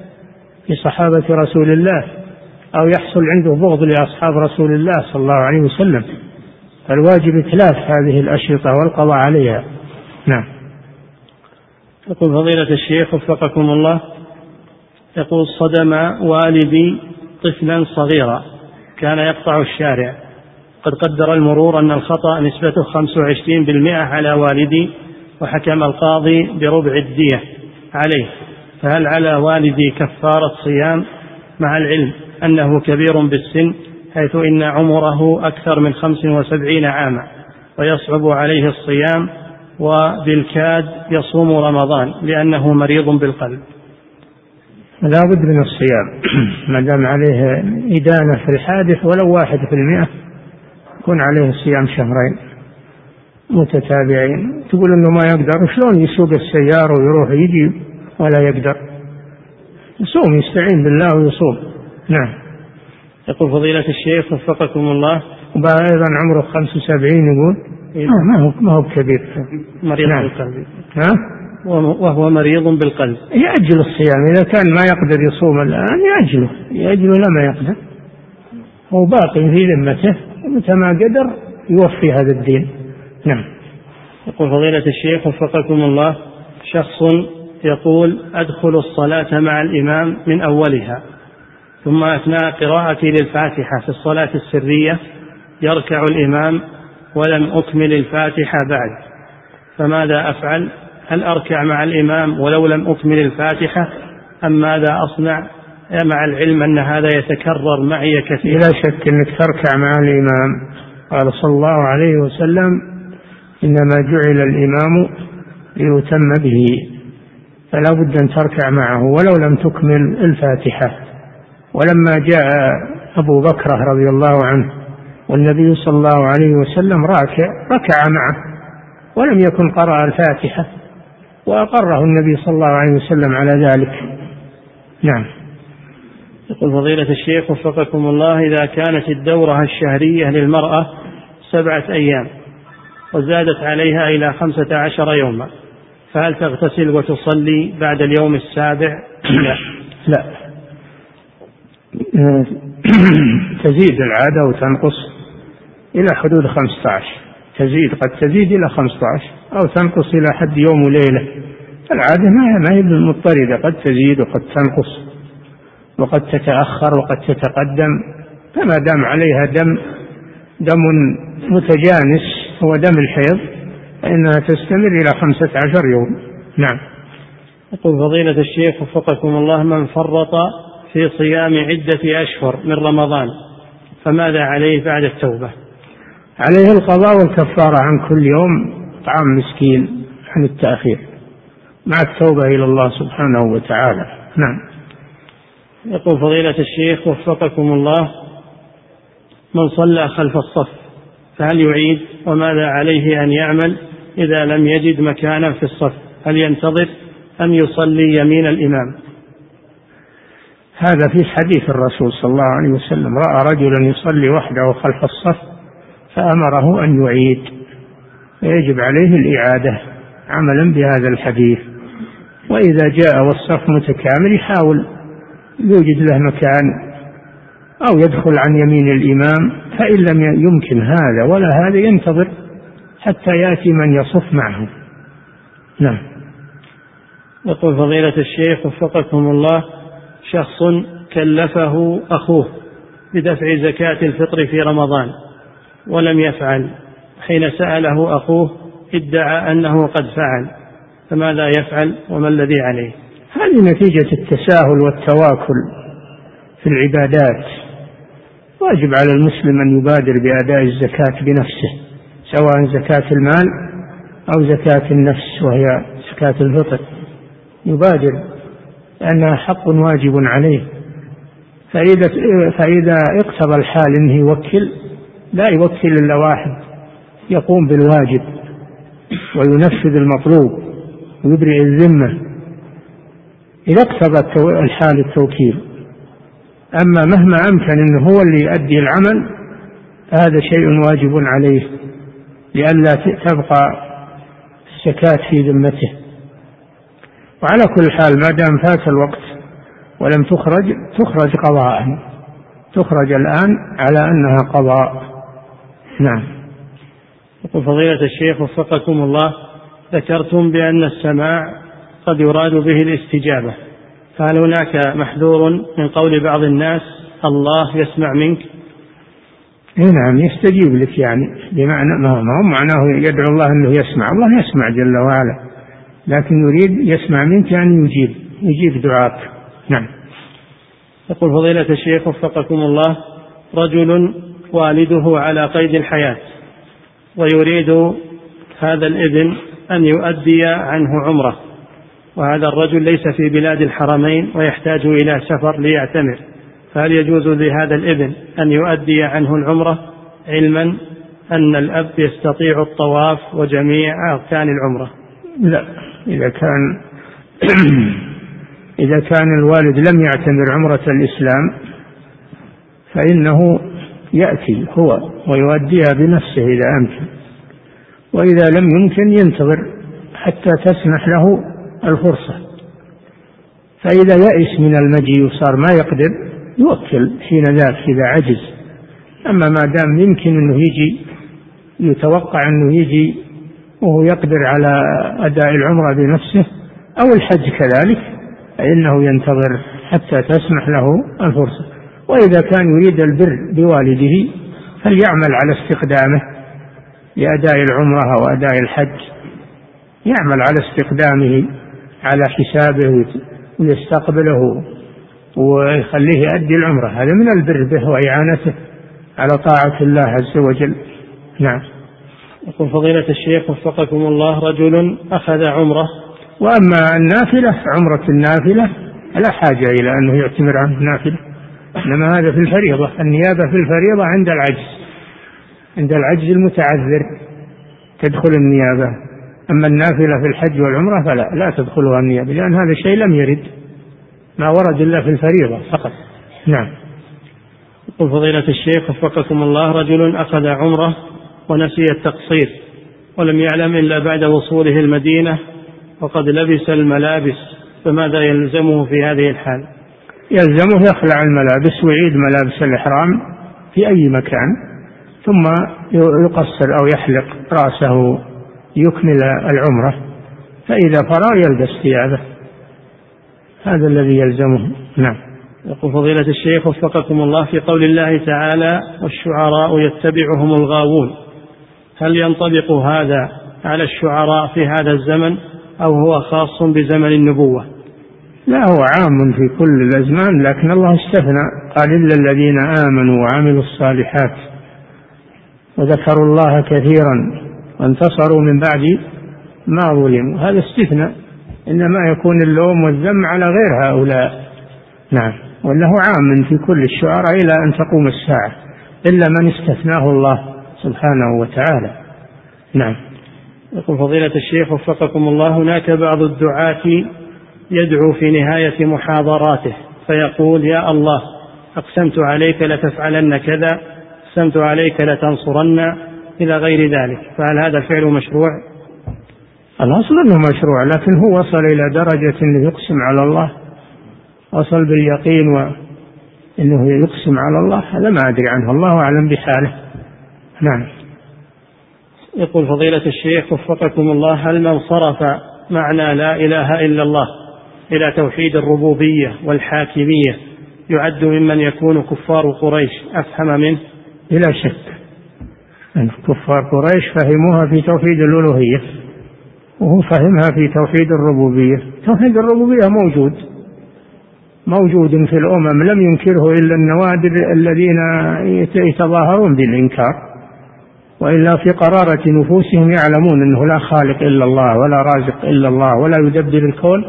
في صحابة رسول الله أو يحصل عنده بغض لأصحاب رسول الله صلى الله عليه وسلم. فالواجب إتلاف هذه الأشرطة والقضاء عليها. نعم. يقول فضيلة الشيخ وفقكم الله يقول صدم والدي طفلا صغيرا كان يقطع الشارع. قد قدر المرور أن الخطأ نسبته 25% على والدي وحكم القاضي بربع الدية عليه. فهل على والدي كفارة صيام؟ مع العلم أنه كبير بالسن حيث إن عمره أكثر من 75 عاما ويصعب عليه الصيام وبالكاد يصوم رمضان لأنه مريض بالقلب. لا بد من الصيام. ما دام عليه إدانة في الحادث ولو واحد في المئة يكون عليه صيام شهرين متتابعين. تقول إنه ما يقدر شلون يسوق السيارة ويروح يجي ولا يقدر؟ يصوم يستعين بالله ويصوم. نعم. يقول فضيلة الشيخ وفقكم الله. أيضا عمره 75 يقول. إيه. ما هو ما هو بكبير. مريض نعم. بالقلب. ها؟ وهو مريض بالقلب. يأجل الصيام. إذا كان ما يقدر يصوم الآن يأجله. يأجله لما يقدر. هو باقي في ذمته. متى ما قدر يوفي هذا الدين. نعم. يقول فضيلة الشيخ وفقكم الله. شخص يقول أدخل الصلاة مع الإمام من أولها. ثم أثناء قراءتي للفاتحة في الصلاة السرية يركع الإمام ولم أكمل الفاتحة بعد. فماذا أفعل؟ هل أركع مع الإمام ولو لم أكمل الفاتحة؟ أم ماذا أصنع مع العلم أن هذا يتكرر معي كثيرا؟ لا شك أنك تركع مع الإمام. قال صلى الله عليه وسلم إنما جعل الإمام ليتم به. فلا بد أن تركع معه ولو لم تكمل الفاتحة. ولما جاء أبو بكر رضي الله عنه والنبي صلى الله عليه وسلم راكع ركع معه ولم يكن قرأ الفاتحة وأقره النبي صلى الله عليه وسلم على ذلك. نعم. يقول فضيلة الشيخ وفقكم الله إذا كانت الدورة الشهرية للمرأة سبعة أيام وزادت عليها إلى خمسة عشر يوما فهل تغتسل وتصلي بعد اليوم السابع؟ لا. لا. تزيد العادة وتنقص إلى حدود خمسة عشر. تزيد قد تزيد إلى خمسة عشر أو تنقص إلى حد يوم وليلة. العادة ما هي مضطردة قد تزيد وقد تنقص وقد تتأخر وقد تتقدم. فما دام عليها دم دم متجانس هو دم الحيض فإنها تستمر إلى خمسة عشر يوم. نعم. يقول فضيلة الشيخ وفقكم الله من فرط في صيام عدة أشهر من رمضان فماذا عليه بعد التوبة؟ عليه القضاء والكفارة عن كل يوم إطعام مسكين عن التأخير مع التوبة إلى الله سبحانه وتعالى. نعم. يقول فضيلة الشيخ وفقكم الله من صلى خلف الصف فهل يعيد؟ وماذا عليه أن يعمل إذا لم يجد مكانا في الصف؟ هل ينتظر أم يصلي يمين الإمام؟ هذا في حديث الرسول صلى الله عليه وسلم رأى رجلا يصلي وحده خلف الصف فأمره أن يعيد فيجب عليه الإعادة عملا بهذا الحديث. وإذا جاء والصف متكامل يحاول يوجد له مكان أو يدخل عن يمين الإمام فإن لم يمكن هذا ولا هذا ينتظر حتى يأتي من يصف معه. نعم. يقول فضيلة الشيخ وفقكم الله شخص كلفه أخوه بدفع زكاة الفطر في رمضان ولم يفعل حين سأله أخوه ادعى أنه قد فعل فماذا يفعل وما الذي عليه؟ هذه نتيجة التساهل والتواكل في العبادات. واجب على المسلم أن يبادر بأداء الزكاة بنفسه سواء زكاة المال أو زكاة النفس وهي زكاة الفطر. يبادر. لأنها حق واجب عليه. فإذا فإذا اقتضى الحال أنه يوكل لا يوكل إلا واحد يقوم بالواجب وينفذ المطلوب ويبرئ الذمة. إذا اقتضى الحال التوكيل. أما مهما أمكن أنه هو اللي يؤدي العمل فهذا شيء واجب عليه لئلا تبقى الزكاة في ذمته. وعلى كل حال ما دام فات الوقت ولم تخرج تخرج قضاء. تخرج الآن على أنها قضاء. نعم. يقول فضيلة الشيخ وفقكم الله ذكرتم بأن السماع قد يراد به الاستجابة. فهل هناك محذور من قول بعض الناس الله يسمع منك اي نعم يستجيب لك يعني بمعنى ما هو معناه يدعو الله أنه يسمع. الله يسمع جل وعلا. لكن يريد يسمع منك يعني يجيب يجيب دعاك. نعم. يقول فضيلة الشيخ وفقكم الله رجل والده على قيد الحياة ويريد هذا الابن أن يؤدي عنه عمرة وهذا الرجل ليس في بلاد الحرمين ويحتاج إلى سفر ليعتمر فهل يجوز لهذا الابن أن يؤدي عنه العمرة؟ علما أن الأب يستطيع الطواف وجميع أركان العمرة. لا. إذا كان إذا كان الوالد لم يعتمر عمرة الإسلام فإنه يأتي هو ويؤديها بنفسه إذا أمكن. وإذا لم يمكن ينتظر حتى تسمح له الفرصة. فإذا يئس من المجيء وصار ما يقدر يوكل حين ذاك إذا عجز. أما ما دام يمكن أنه يجي يتوقع أنه يجي وهو يقدر على أداء العمرة بنفسه أو الحج كذلك فإنه ينتظر حتى تسمح له الفرصة. وإذا كان يريد البر بوالده فليعمل على استخدامه لأداء العمرة وأداء الحج. يعمل على استخدامه على حسابه ويستقبله ويخليه يؤدي العمرة. هذا من البر به وإعانته على طاعة الله عز وجل. نعم. يقول فضيلة الشيخ وفقكم الله رجل أخذ عمرة. وأما النافلة عمرة النافلة لا حاجة إلى أنه يعتمر عنه نافلة إنما هذا في الفريضة. النيابة في الفريضة عند العجز عند العجز المتعذر تدخل النيابة. أما النافلة في الحج والعمرة فلا لا تدخلها النيابة لأن هذا الشيء لم يرد ما ورد إلا في الفريضة فقط. نعم. يقول فضيلة الشيخ وفقكم الله رجل أخذ عمرة ونسي التقصير ولم يعلم إلا بعد وصوله المدينة وقد لبس الملابس فماذا يلزمه في هذه الحال؟ يلزمه يخلع الملابس ويعيد ملابس الإحرام في أي مكان ثم يقصر أو يحلق رأسه يكمل العمرة فإذا فرغ يلبس ثيابه. هذا الذي يلزمه. نعم. يقول فضيلة الشيخ وفقكم الله في قول الله تعالى والشعراء يتبعهم الغاوون هل ينطبق هذا على الشعراء في هذا الزمن أو هو خاص بزمن النبوة؟ لا هو عام في كل الأزمان لكن الله استثنى قال إلا الذين آمنوا وعملوا الصالحات وذكروا الله كثيرا وانتصروا من بعد ما ظلموا. هذا استثناء إنما يكون اللوم والذم على غير هؤلاء. نعم. وأنه عام في كل الشعراء إلى أن تقوم الساعة إلا من استثناه الله. سبحانه وتعالى. نعم. يقول فضيلة الشيخ وفقكم الله هناك بعض الدعاة يدعو في نهاية محاضراته فيقول يا الله أقسمت عليك لتفعلن كذا أقسمت عليك لتنصرن إلى غير ذلك. فهل هذا الفعل مشروع؟ الأصل أنه مشروع لكن هو وصل إلى درجة أنه يقسم على الله. وصل باليقين وأنه يقسم على الله هذا ما أدري عنه. الله أعلم بحاله. نعم. يقول فضيلة الشيخ وفقكم الله هل من صرف معنى لا إله إلا الله إلى توحيد الربوبية والحاكمية يعد ممن يكون كفار قريش أفهم منه؟ بلا شك. أن كفار قريش فهموها في توحيد الألوهية وهو فهمها في توحيد الربوبية. توحيد الربوبية موجود موجود في الأمم لم ينكره إلا النوادر الذين يتظاهرون بالإنكار. وإلا في قرارة نفوسهم يعلمون أنه لا خالق إلا الله ولا رازق إلا الله ولا يدبر الكون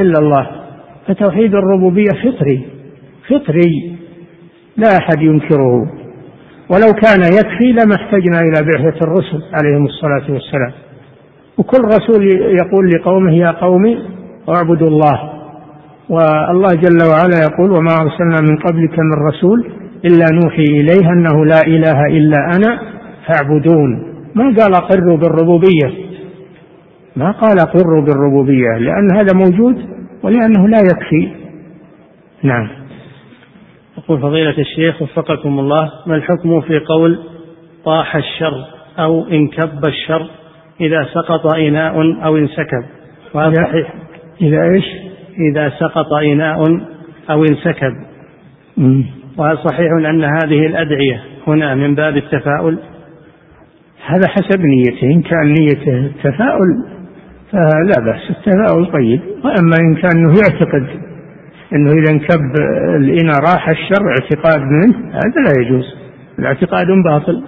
إلا الله. فتوحيد الربوبية فطري فطري. لا أحد ينكره. ولو كان يكفي لما احتجنا إلى بعثة الرسل عليهم الصلاة والسلام. وكل رسول يقول لقومه يا قوم اعبدوا الله. والله جل وعلا يقول وما أرسلنا من قبلك من رسول إلا نوحي إليه أنه لا إله إلا أنا فاعبدون ما قال أقروا بالربوبية؟ ما قال أقروا بالربوبية لأن هذا موجود ولأنه لا يكفي. نعم. يقول فضيلة الشيخ وفقكم الله ما الحكم في قول طاح الشر أو انكب الشر إذا سقط إناء أو انسكب؟ وهذا صحيح. إذا إيش؟ إذا سقط إناء أو انسكب. وهل صحيح أن هذه الأدعية هنا من باب التفاؤل. هذا حسب نيته إن كان نيته التفاؤل فلا بأس التفاؤل طيب. وأما إن كان أنه يعتقد أنه إذا انكب الإناء راح الشر اعتقاد منه هذا لا يجوز. الاعتقاد باطل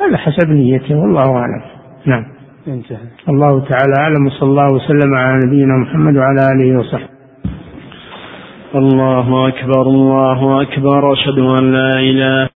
هذا حسب نيته والله أعلم. نعم. انتهى. الله تعالى أعلم وصلى الله وسلم على نبينا محمد وعلى آله وصحبه. الله أكبر الله أكبر أشهد أن لا إله